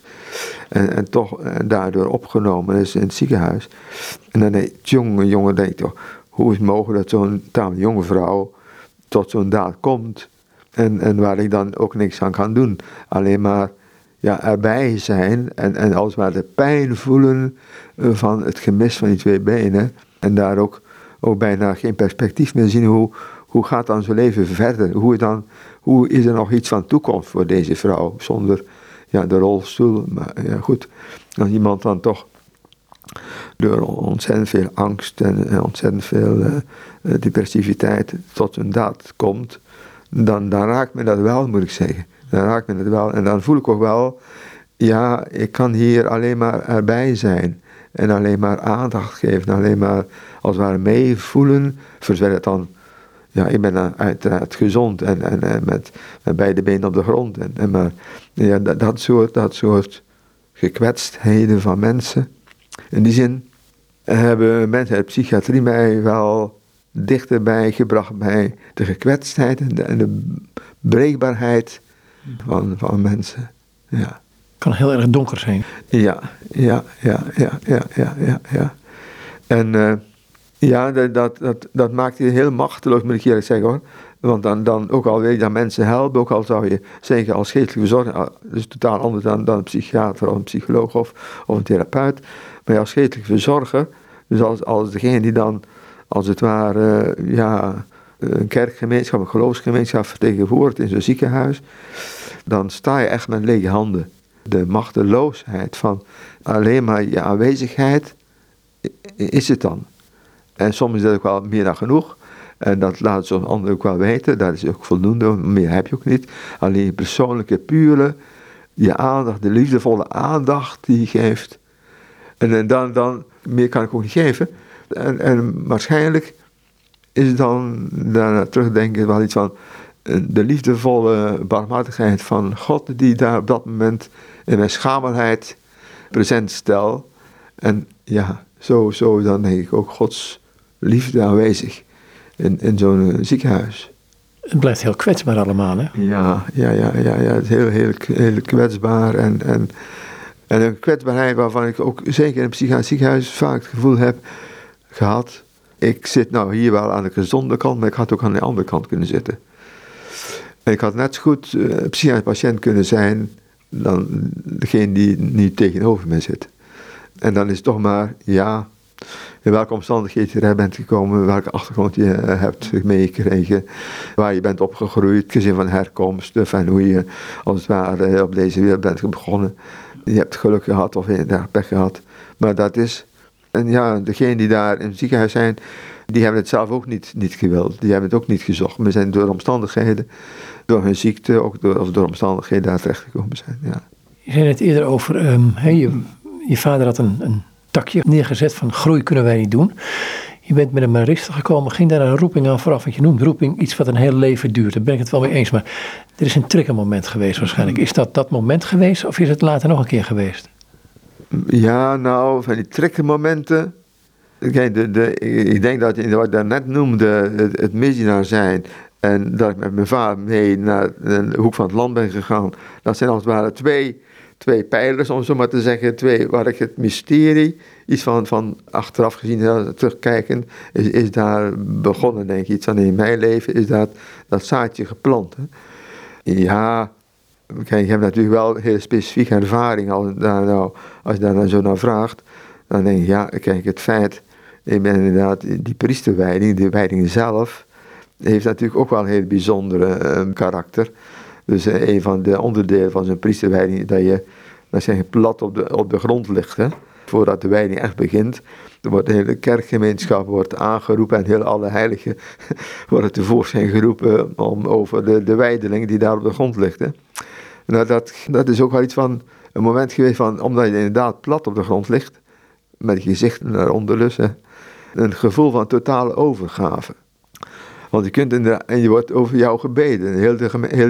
En, en toch daardoor opgenomen is in het ziekenhuis. En dan denk ik, jonge jongen, denk toch, hoe is het mogelijk dat zo'n tamelijk jonge vrouw tot zo'n daad komt? En, en waar ik dan ook niks aan kan doen. Alleen maar ja, erbij zijn en, en als het de pijn voelen eh, van het gemis van die twee benen. En daar ook, ook bijna geen perspectief meer zien hoe, hoe gaat dan zijn leven verder? Hoe, dan, hoe is er nog iets van toekomst voor deze vrouw zonder ja, de rolstoel? Maar ja, goed, als iemand dan toch door ontzettend veel angst en ontzettend veel uh, depressiviteit tot een daad komt, dan, dan raakt me dat wel, moet ik zeggen. Dan raakt me dat wel. En dan voel ik ook wel, ja, ik kan hier alleen maar erbij zijn. En alleen maar aandacht geven, alleen maar als het ware meevoelen, voor het dan ja, ik ben uiteraard gezond en, en, en met, met, beide benen op de grond. En, en maar ja, dat, dat, soort, dat soort gekwetstheden van mensen. In die zin hebben mensen uit psychiatrie mij wel dichterbij gebracht bij de gekwetstheid en de, en de breekbaarheid van, van mensen. Ja. Kan heel erg donker zijn. Ja, ja, ja, ja, ja, ja, ja. ja. En uh, ja, dat, dat, dat, maakt je heel machteloos, moet ik eerlijk zeggen hoor. Want dan, dan ook al weet je dat mensen helpen, ook al zou je zeggen als geestelijke verzorger, ah, dat is totaal anders dan, dan een psychiater of een psycholoog of, of een therapeut. Maar als geestelijke verzorger, dus als, als degene die dan als het ware ja, een kerkgemeenschap, een geloofsgemeenschap vertegenwoordigt in zo'n ziekenhuis, dan sta je echt met lege handen. De machteloosheid van alleen maar je aanwezigheid is het dan. En soms is dat ook wel meer dan genoeg. En dat laat zo'n ander ook wel weten. Dat is ook voldoende, meer heb je ook niet. Alleen je persoonlijke, pure, je aandacht, de liefdevolle aandacht die je geeft. En, en dan, dan, meer kan ik ook niet geven. En, en waarschijnlijk is dan, daarna terugdenken, wel iets van eh, de liefdevolle barmhartigheid van God, die daar op dat moment in mijn schamelheid present stel. En ja, zo, zo dan denk ik ook Gods liefde aanwezig in, in zo'n eh, ziekenhuis. Het blijft heel kwetsbaar allemaal, hè? Ja, ja, ja, ja, ja. Het is heel, heel, heel kwetsbaar. En, en, en een kwetsbaarheid waarvan ik ook zeker in een psychiatrisch ziekenhuis vaak het gevoel heb gehad. Ik zit nou hier wel aan de gezonde kant, maar ik had ook aan de andere kant kunnen zitten. En ik had net zo goed uh, psychiatrisch patiënt kunnen zijn dan degene die niet tegenover me zit. En dan is het toch maar, ja, in welke omstandigheden je bent gekomen, welke achtergrond je eh, hebt meegekregen, waar je bent opgegroeid, gezin van herkomst, en hoe je als het ware op deze wereld bent begonnen. Je hebt geluk gehad of inderdaad pech gehad. Maar dat is, en ja, degenen die daar in het ziekenhuis zijn, die hebben het zelf ook niet, niet gewild. Die hebben het ook niet gezocht. Maar zijn door omstandigheden, door hun ziekte, ook door, of door omstandigheden daar terecht gekomen zijn. Ja. Je zei het eerder over, um, je, je vader had een, een takje neergezet van groei kunnen wij niet doen. Je bent met een mariste gekomen, ging daar een roeping aan vooraf. Want je noemt roeping iets wat een heel leven duurt. Daar ben ik het wel mee eens. Maar er is een triggermoment geweest waarschijnlijk. Is dat dat moment geweest of is het later nog een keer geweest? Ja, nou, van die triggermomenten. Kijk, de, de, ik denk dat wat ik daarnet noemde, het, het misdienaar zijn. En dat ik met mijn vader mee naar de hoek van het land ben gegaan. Dat zijn als het ware twee twee pijlers, om zo maar te zeggen, twee, waar ik het mysterie, iets van, van achteraf gezien, terugkijken, is, is daar begonnen, denk ik. Iets van in mijn leven is dat, dat zaadje geplant. Hè. Ja, kijk, je hebt natuurlijk wel heel specifieke ervaring, als, nou, als je daar nou zo naar vraagt, dan denk je, ja, kijk, het feit, ik inderdaad, die priesterwijding, de wijding zelf, heeft natuurlijk ook wel een heel bijzondere uh, karakter. Dus uh, een van de onderdelen van zo'n priesterwijding dat je, dat je plat op de, op de grond ligt. Hè? Voordat de wijding echt begint. Er wordt de hele kerkgemeenschap wordt aangeroepen en heel alle heiligen (laughs) worden tevoorschijn geroepen om over de, de wijdeling die daar op de grond ligt. Hè? Nou, dat, dat is ook wel iets van een moment geweest van, omdat je inderdaad plat op de grond ligt, met je gezicht naar onder hè, een gevoel van totale overgave. Want je kunt in en je wordt over jou gebeden. Heel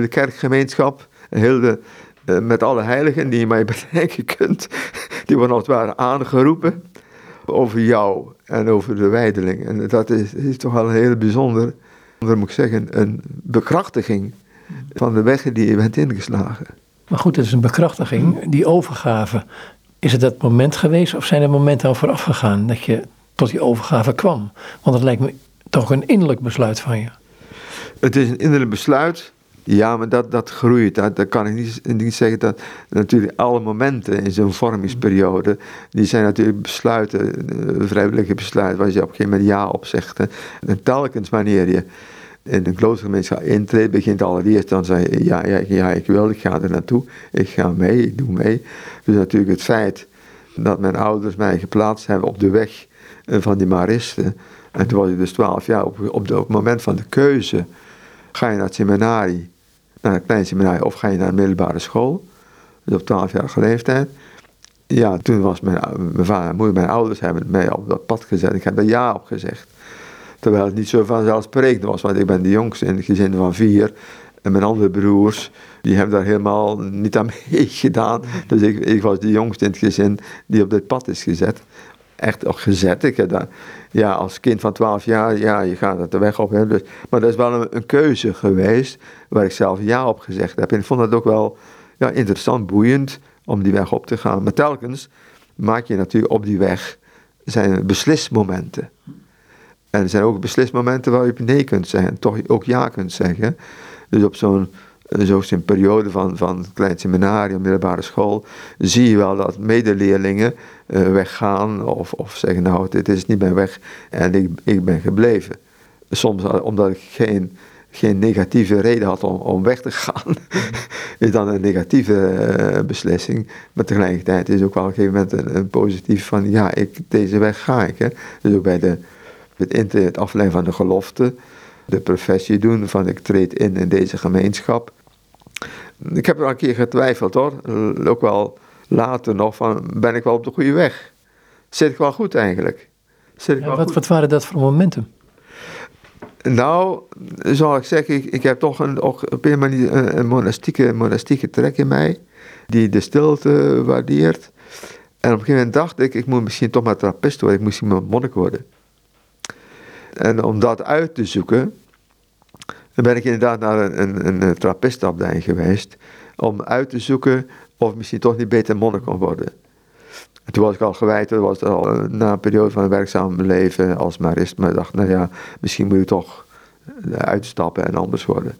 de, kerkgemeenschap, heel de, uh, met alle heiligen die je mij (laughs) bedenken kunt, die worden als het ware aangeroepen over jou en over de wijdeling. En dat is, is toch wel een heel bijzonder, moet ik zeggen, een bekrachtiging van de weg die je bent ingeslagen. Maar goed, het is een bekrachtiging. Die overgave, is het dat moment geweest of zijn er momenten al vooraf gegaan dat je tot die overgave kwam? Want het lijkt me toch een innerlijk besluit van je. Het is een innerlijk besluit. Ja, maar dat, dat groeit. Dat, dat kan ik niet, niet zeggen dat natuurlijk alle momenten in zo'n vormingsperiode, die zijn natuurlijk besluiten, eh, vrijwillige besluiten, waar je op een gegeven moment ja op zegt. En telkens wanneer je in een kloostergemeenschap intreedt, begint allereerst dan zeg je ja, ja, ja, ik wil, ik ga er naartoe, ik ga mee, ik doe mee. Dus natuurlijk het feit dat mijn ouders mij geplaatst hebben op de weg eh, van die Maristen. En toen was ik dus twaalf jaar, op, op, het moment van de keuze, ga je naar het seminarie naar een klein seminarie of ga je naar een middelbare school. Dus op 12-jarige leeftijd. Ja, toen was mijn, mijn vader en moeder, mijn ouders hebben mij op dat pad gezet. Ik heb er ja op gezegd. Terwijl het niet zo vanzelfsprekend was, want ik ben de jongste in het gezin van vier. En mijn andere broers, die hebben daar helemaal niet aan (laughs) meegedaan. Dus ik, ik was de jongste in het gezin die op dit pad is gezet echt ook gezet. Ik heb ja, als kind van 12 jaar, ja, je gaat de weg op. Hè, dus, maar dat is wel een, keuze geweest waar ik zelf ja op gezegd heb. En ik vond het ook wel ja, interessant, boeiend om die weg op te gaan. Maar telkens maak je natuurlijk op die weg zijn beslismomenten. En er zijn ook beslismomenten waar je nee kunt zeggen, toch ook ja kunt zeggen. Dus op zo'n zo'n periode van, van klein seminarium, middelbare school, zie je wel dat medeleerlingen uh, weggaan of, of zeggen, nou, dit is niet mijn weg en ik, ik ben gebleven. Soms eh, omdat ik geen, geen negatieve reden had om, om weg te gaan, (laughs) is dan een negatieve beslissing. Maar tegelijkertijd is ook wel op een gegeven moment een, een positief van, ja, ik, deze weg ga ik. Hè. Dus ook bij de, het, het afleiden van de gelofte, de professie doen van ik treed in in deze gemeenschap. Ik heb er al een keer getwijfeld hoor, ook wel later nog van, ben ik wel op de goede weg? Zit ik wel goed eigenlijk? Zit ik wel wat, goed? wat waren dat voor momenten? Nou, zal ik zeggen, ik, ik heb toch een, ook op een manier een, monastieke, monastieke trek in mij, die de stilte waardeert. En op een gegeven moment dacht ik, ik moet misschien toch maar trappist worden, ik moet misschien maar monnik worden. En om dat uit te zoeken, ben ik inderdaad naar een, een, een trappistopleiding geweest, om uit te zoeken of misschien toch niet beter monnik kon worden. En toen was ik al gewijd, toen was al eh, na een periode van werkzaam leven als marist, maar ik dacht, nou ja, misschien moet ik toch eh, uitstappen en anders worden.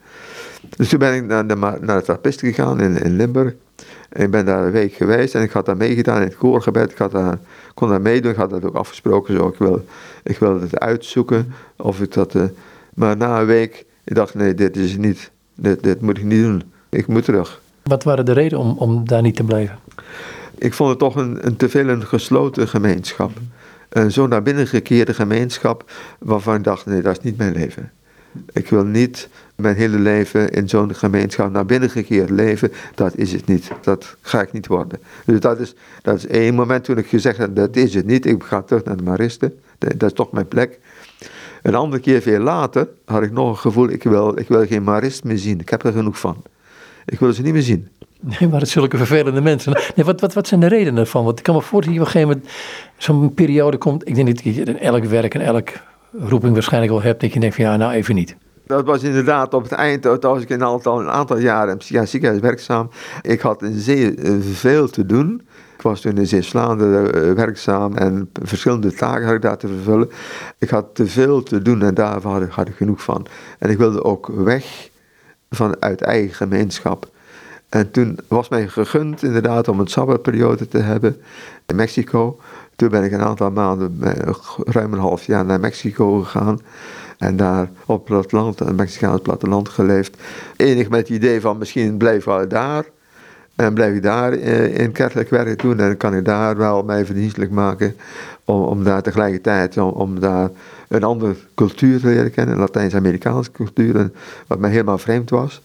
Dus toen ben ik naar de, naar de trappist gegaan in, in Limburg. En ik ben daar een week geweest en ik had daar meegedaan in het koorgebed. Ik had daar, kon daar meedoen, ik had dat ook afgesproken. Zo. Ik, wil, ik wilde het uitzoeken of ik dat... Uh, maar na een week, ik dacht, nee, dit is niet. Dit, dit moet ik niet doen. Ik moet terug. Wat waren de redenen om, om daar niet te blijven? Ik vond het toch een, een te veel een gesloten gemeenschap. Een zo naar binnen gekeerde gemeenschap waarvan ik dacht, nee, dat is niet mijn leven. Ik wil niet mijn hele leven in zo'n gemeenschap naar binnen gekeerd leven. Dat is het niet. Dat ga ik niet worden. Dus dat is, dat is één moment toen ik gezegd heb, dat is het niet. Ik ga terug naar de Maristen. Dat is toch mijn plek. Een andere keer, veel later, had ik nog een gevoel, ik wil, ik wil geen Marist meer zien. Ik heb er genoeg van. Ik wil ze niet meer zien. Nee, maar het zulke vervelende mensen. Nee, wat, wat, wat zijn de redenen ervan? Want ik kan me voorstellen dat je op een gegeven moment zo'n periode komt. Ik denk dat je in elk werk en elk roeping waarschijnlijk wel hebt. Dat je denkt van ja, nou even niet. Dat was inderdaad op het eind, toen was ik een aantal, een aantal jaren in ziekenhuis werkzaam. Ik had zeer eh, veel te doen. Was toen in Zeeuws-Vlaanderen eh, werkzaam en verschillende taken had ik daar te vervullen. Ik had te veel te doen en daar had ik, had ik genoeg van. En ik wilde ook weg vanuit eigen gemeenschap. En toen was mij gegund inderdaad om een sabbatperiode te hebben in Mexico. Toen ben ik een aantal maanden, eh, ruim een half jaar, naar Mexico gegaan. En daar op het platteland, het Mexicaans platteland geleefd. Enig met het idee van misschien blijf ik daar. En blijf ik daar eh, in kerkelijk werk doen. En kan ik daar wel mij verdienstelijk maken. Om, om daar tegelijkertijd, om, om daar een andere cultuur te leren kennen. Latijns-Amerikaanse cultuur. Wat mij helemaal vreemd was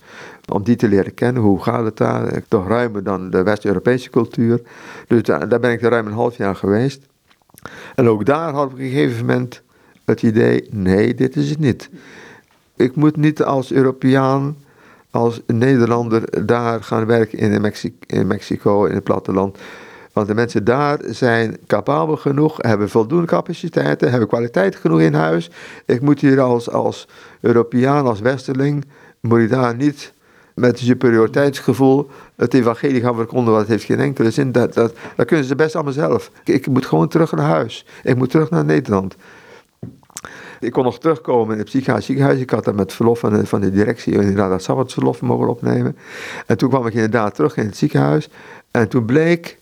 om die te leren kennen. Hoe gaat het daar? Toch ruimer dan de West-Europese cultuur. Dus daar, daar, ben ik ruim een half jaar geweest. En ook daar had ik op een gegeven moment het idee: nee, dit is het niet. Ik moet niet als Europeaan, als Nederlander daar gaan werken in, in Mexico, in het platteland. Want de mensen daar zijn capabel genoeg, hebben voldoende capaciteiten, hebben kwaliteit genoeg in huis. Ik moet hier als, als Europeaan, als Westerling, moet ik daar niet met een superioriteitsgevoel het evangelie gaan verkondigen, wat heeft geen enkele zin. Dat, dat, kunnen ze best allemaal zelf. Ik moet gewoon terug naar huis. Ik moet terug naar Nederland. Ik kon nog terugkomen in het ziekenhuis. Ik had dat met verlof van de, van de directie inderdaad dat sabbatsverlof mogen opnemen. En toen kwam ik inderdaad terug in het ziekenhuis. En toen bleek,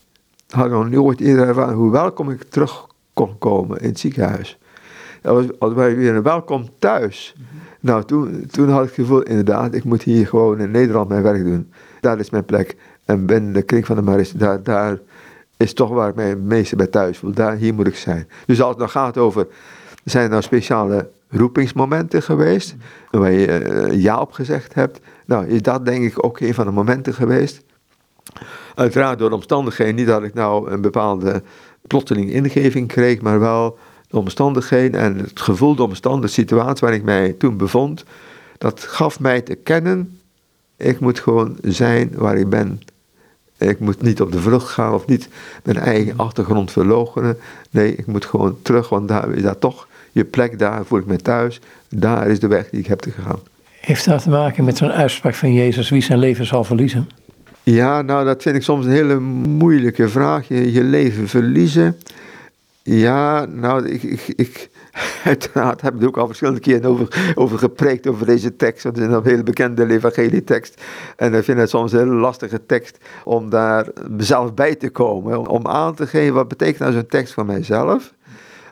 had ik nog nooit eerder ervaren, hoe welkom ik terug kon komen in het ziekenhuis. Dat was, als wij weer een welkom thuis. Nou, toen, toen had ik het gevoel, inderdaad, ik moet hier gewoon in Nederland mijn werk doen. Daar is mijn plek. En binnen de kring van de Marist, daar, daar is toch waar ik mij het meeste bij thuis voel. Daar, hier moet ik zijn. Dus als het dan gaat over, zijn er nou speciale roepingsmomenten geweest, waar je uh, ja op gezegd hebt. Nou, is dat denk ik ook een van de momenten geweest. Uiteraard door de omstandigheden, niet dat ik nou een bepaalde plotseling ingeving kreeg, maar wel de omstandigheden en het gevoel, de omstandigheden, de situatie waarin ik mij toen bevond, dat gaf mij te kennen, ik moet gewoon zijn waar ik ben. Ik moet niet op de vlucht gaan of niet mijn eigen achtergrond verloochenen. Nee, ik moet gewoon terug, want daar is dat toch je plek, daar voel ik me thuis. Daar is de weg die ik heb te gaan. Heeft dat te maken met zo'n uitspraak van Jezus, wie zijn leven zal verliezen? Ja, nou dat vind ik soms een hele moeilijke vraag. Je, je leven verliezen. Ja, nou, ik, ik, ik (laughs) uiteraard heb ik er ook al verschillende keren over, over gepreekt, over deze tekst. Want het is een hele bekende evangelietekst. En ik vind het soms een hele lastige tekst om daar zelf bij te komen. Om aan te geven, wat betekent nou zo'n tekst voor mijzelf?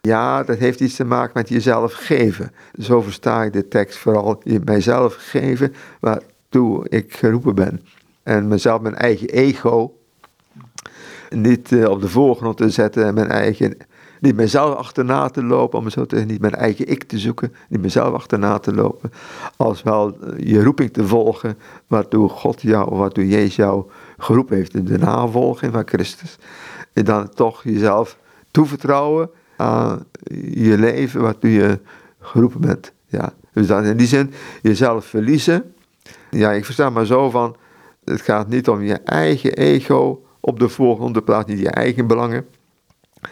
Ja, dat heeft iets te maken met jezelf geven. Zo versta ik de tekst vooral, mijzelf geven waartoe ik geroepen ben. En mezelf, mijn eigen ego, niet eh, op de voorgrond te zetten en mijn eigen niet mezelf achterna te lopen, om zo te zeggen, niet mijn eigen ik te zoeken, niet mezelf achterna te lopen, als wel eh, je roeping te volgen, waartoe God jou, waartoe Jezus jou geroepen heeft, de navolging van Christus. En dan toch jezelf toevertrouwen aan je leven, waartoe je geroepen bent. Ja. Dus in die zin jezelf verliezen. Ja, ik versta maar zo van, het gaat niet om je eigen ego op de voorgrond te plaatsen, niet je eigen belangen.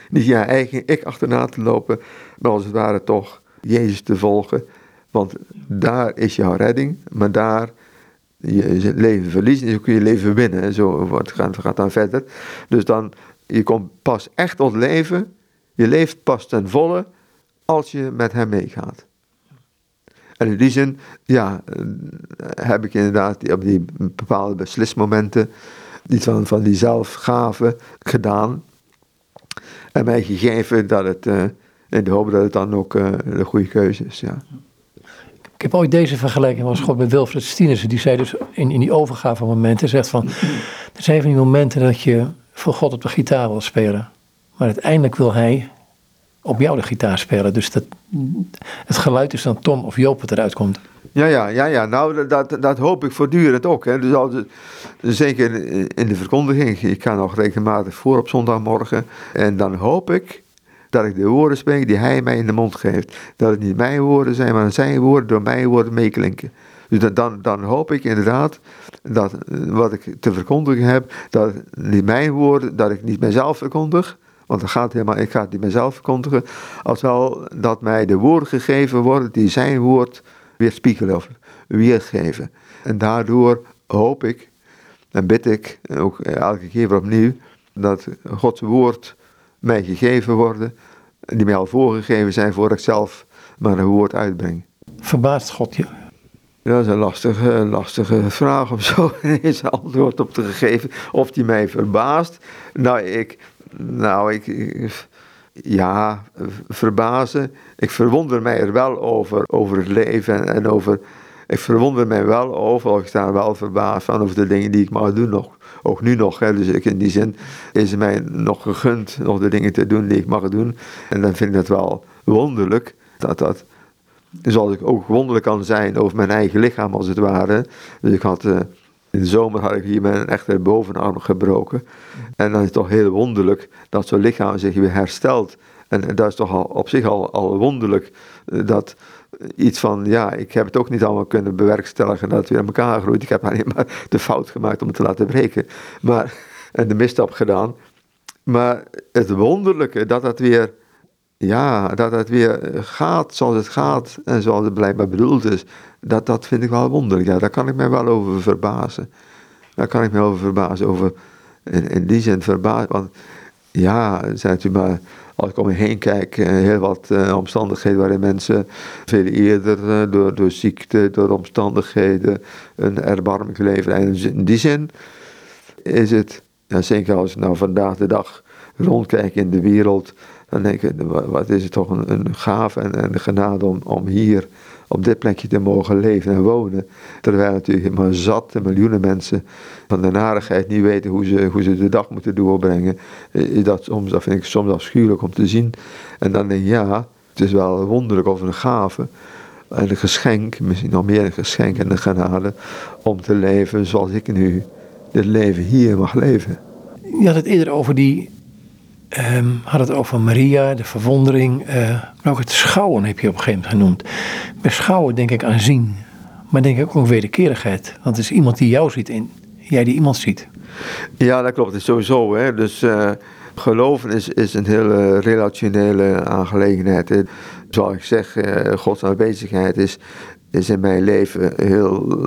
Niet je eigen ik achterna te lopen, maar als het ware toch Jezus te volgen. Want daar is jouw redding, maar daar je leven verliezen, dan kun je leven winnen. Zo gaat, gaat dan verder. Dus dan, je komt pas echt tot leven, je leeft pas ten volle als je met hem meegaat. En in die zin, ja, heb ik inderdaad op die bepaalde beslismomenten iets van, van die zelfgave gedaan en mij gegeven dat het, uh, in de hoop dat het dan ook uh, de goede keuze is. Ja. Ik heb ooit deze vergelijking was God met Wilfred Stienissen. Die zei dus in, in die overgave zegt van, er zijn van die momenten dat je voor God op de gitaar wil spelen. Maar uiteindelijk wil hij op jou de gitaar spelen. Dus dat, het geluid is dan Tom of Joop wat eruit komt. Ja, ja, ja, ja. nou dat, dat hoop ik voortdurend ook. Hè. Dus als, zeker in de verkondiging, ik ga nog regelmatig voor op zondagmorgen. En dan hoop ik dat ik de woorden spreek die hij mij in de mond geeft. Dat het niet mijn woorden zijn, maar zijn woorden door mijn woorden meeklinken. Dus dan, dan hoop ik inderdaad dat wat ik te verkondigen heb, dat niet mijn woorden, dat ik niet mijzelf verkondig, want dat gaat helemaal, ik ga het niet mijzelf verkondigen, als wel dat mij de woorden gegeven worden die zijn woord weerspiegelen of weergeven. En daardoor hoop ik en bid ik, ook elke keer weer opnieuw, dat Gods woord mij gegeven worden, die mij al voorgegeven zijn voordat ik zelf maar een woord uitbreng. Verbaast God je? Dat is een lastige, lastige vraag om zo (laughs) eens antwoord op te geven. Of die mij verbaast. Nou, ik, nou, ik, ja, verbazen. Ik verwonder mij er wel over, over het leven en, over. Ik verwonder mij wel over, ik sta wel verbaasd van over de dingen die ik mag doen nog. Ook nu nog, dus ik, in die zin is mij nog gegund nog de dingen te doen die ik mag doen. En dan vind ik het wel wonderlijk dat dat, zoals ik ook wonderlijk kan zijn over mijn eigen lichaam als het ware. Dus ik had, uh, in de zomer had ik hier mijn echte bovenarm gebroken. En dan is het toch heel wonderlijk dat zo'n lichaam zich weer herstelt. En dat is toch al, op zich al, al wonderlijk eh, dat iets van, ja, ik heb het ook niet allemaal kunnen bewerkstelligen dat het weer aan elkaar groeit. Ik heb alleen maar (laughs) de fout gemaakt om het te laten breken. Maar, en de misstap gedaan. Maar het wonderlijke dat dat weer ja, dat het weer gaat zoals het gaat en zoals het blijkbaar bedoeld is, dat, dat vind ik wel wonderlijk. Ja, daar kan ik mij wel over verbazen. Daar kan ik me over verbazen. Over, in, in die zin verbazen. Want ja, zegt u maar, als ik om me heen kijk, eh, heel wat uh, omstandigheden waarin mensen veel eerder uh, door, door ziekte, door omstandigheden, een erbarmelijk leven. En in die zin is het, ja, zeker als ik nou vandaag de dag rondkijk in de wereld, dan denk ik, wat is het toch een, een gave en, en een genade om, om hier op dit plekje te mogen leven en wonen. Terwijl natuurlijk maar zat de miljoenen mensen van de narigheid niet weten hoe ze, hoe ze de dag moeten doorbrengen. Dat, soms, dat vind ik soms afschuwelijk om te zien. En dan denk ik, ja, het is wel wonderlijk of een gave. En een geschenk, misschien nog meer een geschenk en een genade, om te leven zoals ik nu dit leven hier mag leven. Je had het eerder over die Um, had het over Maria, de verwondering. Uh, maar ook het schouwen heb je op een gegeven moment genoemd. Bij schouwen denk ik aan zien. Maar denk ik ook aan wederkerigheid. Want het is iemand die jou ziet en jij die iemand ziet. Ja, dat klopt. Het is sowieso. Hè. Dus uh, geloven is, is een hele relationele aangelegenheid. Zoals ik zeg, uh, Gods aanwezigheid is, is in mijn leven heel...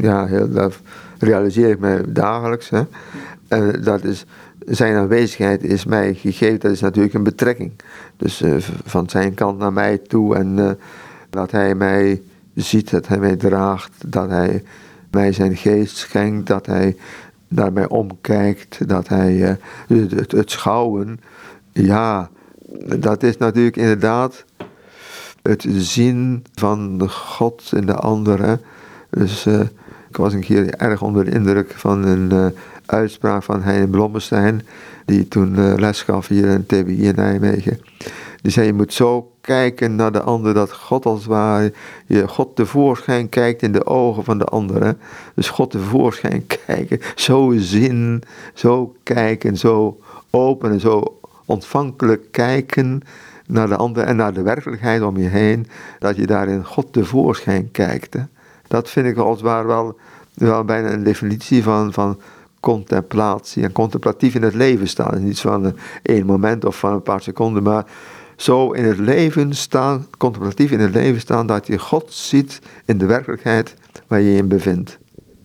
Ja, heel dat realiseer ik me dagelijks. Hè. En dat is zijn aanwezigheid is mij gegeven, dat is natuurlijk een betrekking. Dus uh, van zijn kant naar mij toe en uh, dat hij mij ziet, dat hij mij draagt, dat hij mij zijn geest schenkt, dat hij naar omkijkt, dat hij uh, het, schouwen, ja, dat is natuurlijk inderdaad het zien van God in de andere. Dus ik was een keer erg onder de indruk van een uitspraak van Hein Blommestein, die toen uh, les gaf hier in TBI in Nijmegen. Die zei, je moet zo kijken naar de ander, dat God als ware, je God tevoorschijn kijkt in de ogen van de ander. Dus God tevoorschijn (laughs) kijken, zo zien, zo kijken, zo open en zo ontvankelijk kijken naar de ander en naar de werkelijkheid om je heen, dat je daarin God tevoorschijn kijkt. Dat vind ik als ware wel, wel bijna een definitie van, van contemplatie en contemplatief in het leven staan. Niet van één moment of van een paar seconden, maar zo in het leven staan, contemplatief in het leven staan, dat je God ziet in de werkelijkheid waar je je in bevindt.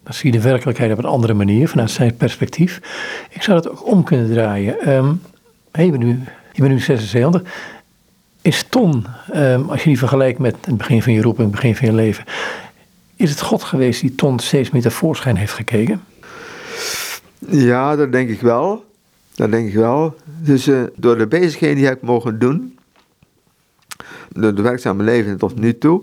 Dan zie je de werkelijkheid op een andere manier, vanuit zijn perspectief. Ik zou het ook om kunnen draaien. Um, je, bent nu, je bent nu 76. Is Ton, um, als je die vergelijkt met het begin van je roeping, het begin van je leven, is het God geweest die Ton steeds meer tevoorschijn heeft gekeken? Ja, dat denk ik wel. Dat denk ik wel. Dus uh, door de bezigheden die ik mogen doen, door de werkzame leven tot nu toe,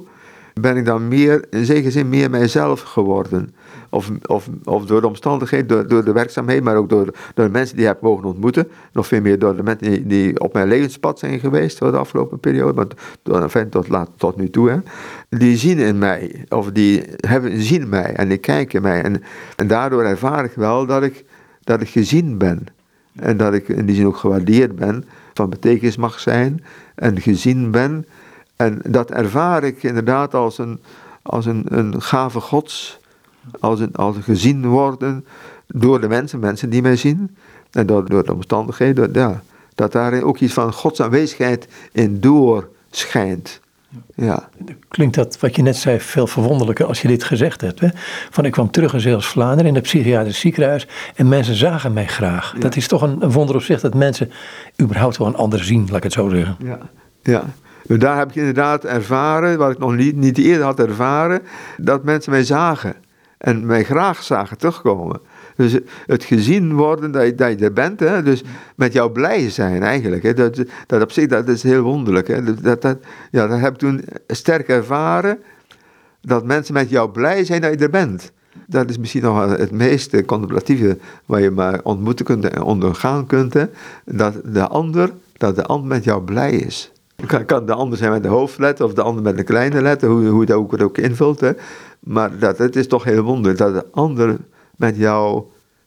ben ik dan meer, in zekere zin meer mijzelf geworden. Of, door de omstandigheden, door, door de werkzaamheden, maar ook door, door de mensen die ik heb mogen ontmoeten. Nog veel meer door de mensen die, op mijn levenspad zijn geweest de afgelopen periode, door, enfin, tot, laat, tot nu toe. Die zien in mij, of die hebben, zien mij en die kijken mij. En, en daardoor ervaar ik wel dat ik, dat ik gezien ben. En dat ik in die zin ook gewaardeerd ben, van betekenis mag zijn en gezien ben. En dat ervaar ik inderdaad als een, als een, een gave gods, als een, als gezien worden door de mensen, mensen die mij zien. En door, door de omstandigheden, ja, dat daar ook iets van Gods aanwezigheid in doorschijnt. Ja. Klinkt dat wat je net zei veel verwonderlijker als je dit gezegd hebt. Hè? Van ik kwam terug in Zeeuws-Vlaanderen in het psychiatrisch ziekenhuis en mensen zagen mij graag. Dat is toch een, een, wonder op zich dat mensen überhaupt wel een ander zien, laat ik het zo zeggen. Ja, ja. Daar heb ik inderdaad ervaren, wat ik nog niet, niet eerder had ervaren, dat mensen mij zagen. En mij graag zagen terugkomen. Dus het gezien worden dat je, er bent, hè? dus met jou blij zijn eigenlijk. Hè? Dat, dat op zich dat is heel wonderlijk. Hè? Dat, dat, ja, dat heb toen sterk ervaren, dat mensen met jou blij zijn dat je er bent. Dat is misschien nog het meest contemplatieve wat je maar ontmoeten kunt en ondergaan kunt. Hè? Dat de ander, dat de ander met jou blij is. Kan, kan de ander zijn met de hoofdletter of de ander met een kleine letter, hoe, hoe het ook, het ook invult. Hè. Maar dat, het is toch heel wonderlijk dat de ander met jou,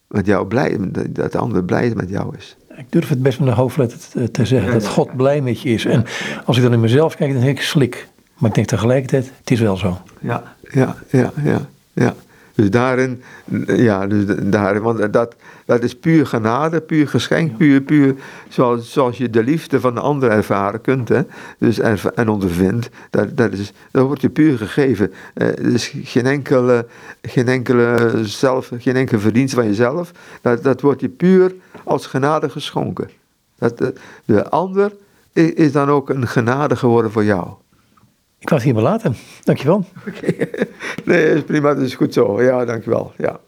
met jou blij dat de ander blij met jou is. Ik durf het best met een hoofdletter te, zeggen, dat God blij met je is. En als ik dan in mezelf kijk, dan denk ik slik. Maar ik denk tegelijkertijd, het is wel zo. Ja, ja, ja, ja. ja. Dus daarin, ja, dus daarin, want dat, dat is puur genade, puur geschenk, puur, puur zoals, zoals je de liefde van de ander ervaren kunt hè? Dus en, en ondervindt. Dat, dat, is, dat wordt je puur gegeven. Uh, dus geen enkele, geen enkele zelf, geen enkele verdienst van jezelf. Dat, dat wordt je puur als genade geschonken. Dat, de, de ander is dan ook een genade geworden voor jou. Ik was hier maar laten. Dankjewel. Oké. (laughs) Nee, is prima. Dat is goed zo. Ja, dankjewel. Ja.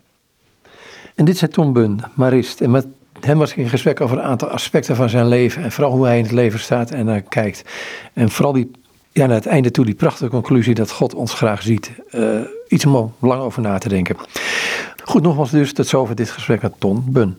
En dit zei Tom Bun, Marist. En met hem was ik in gesprek over een aantal aspecten van zijn leven. En vooral hoe hij in het leven staat en naar kijkt. En vooral die, ja, naar het einde toe die prachtige conclusie dat God ons graag ziet. Uh, iets om lang over na te denken. Goed, nogmaals dus tot zover dit gesprek met Tom Bun.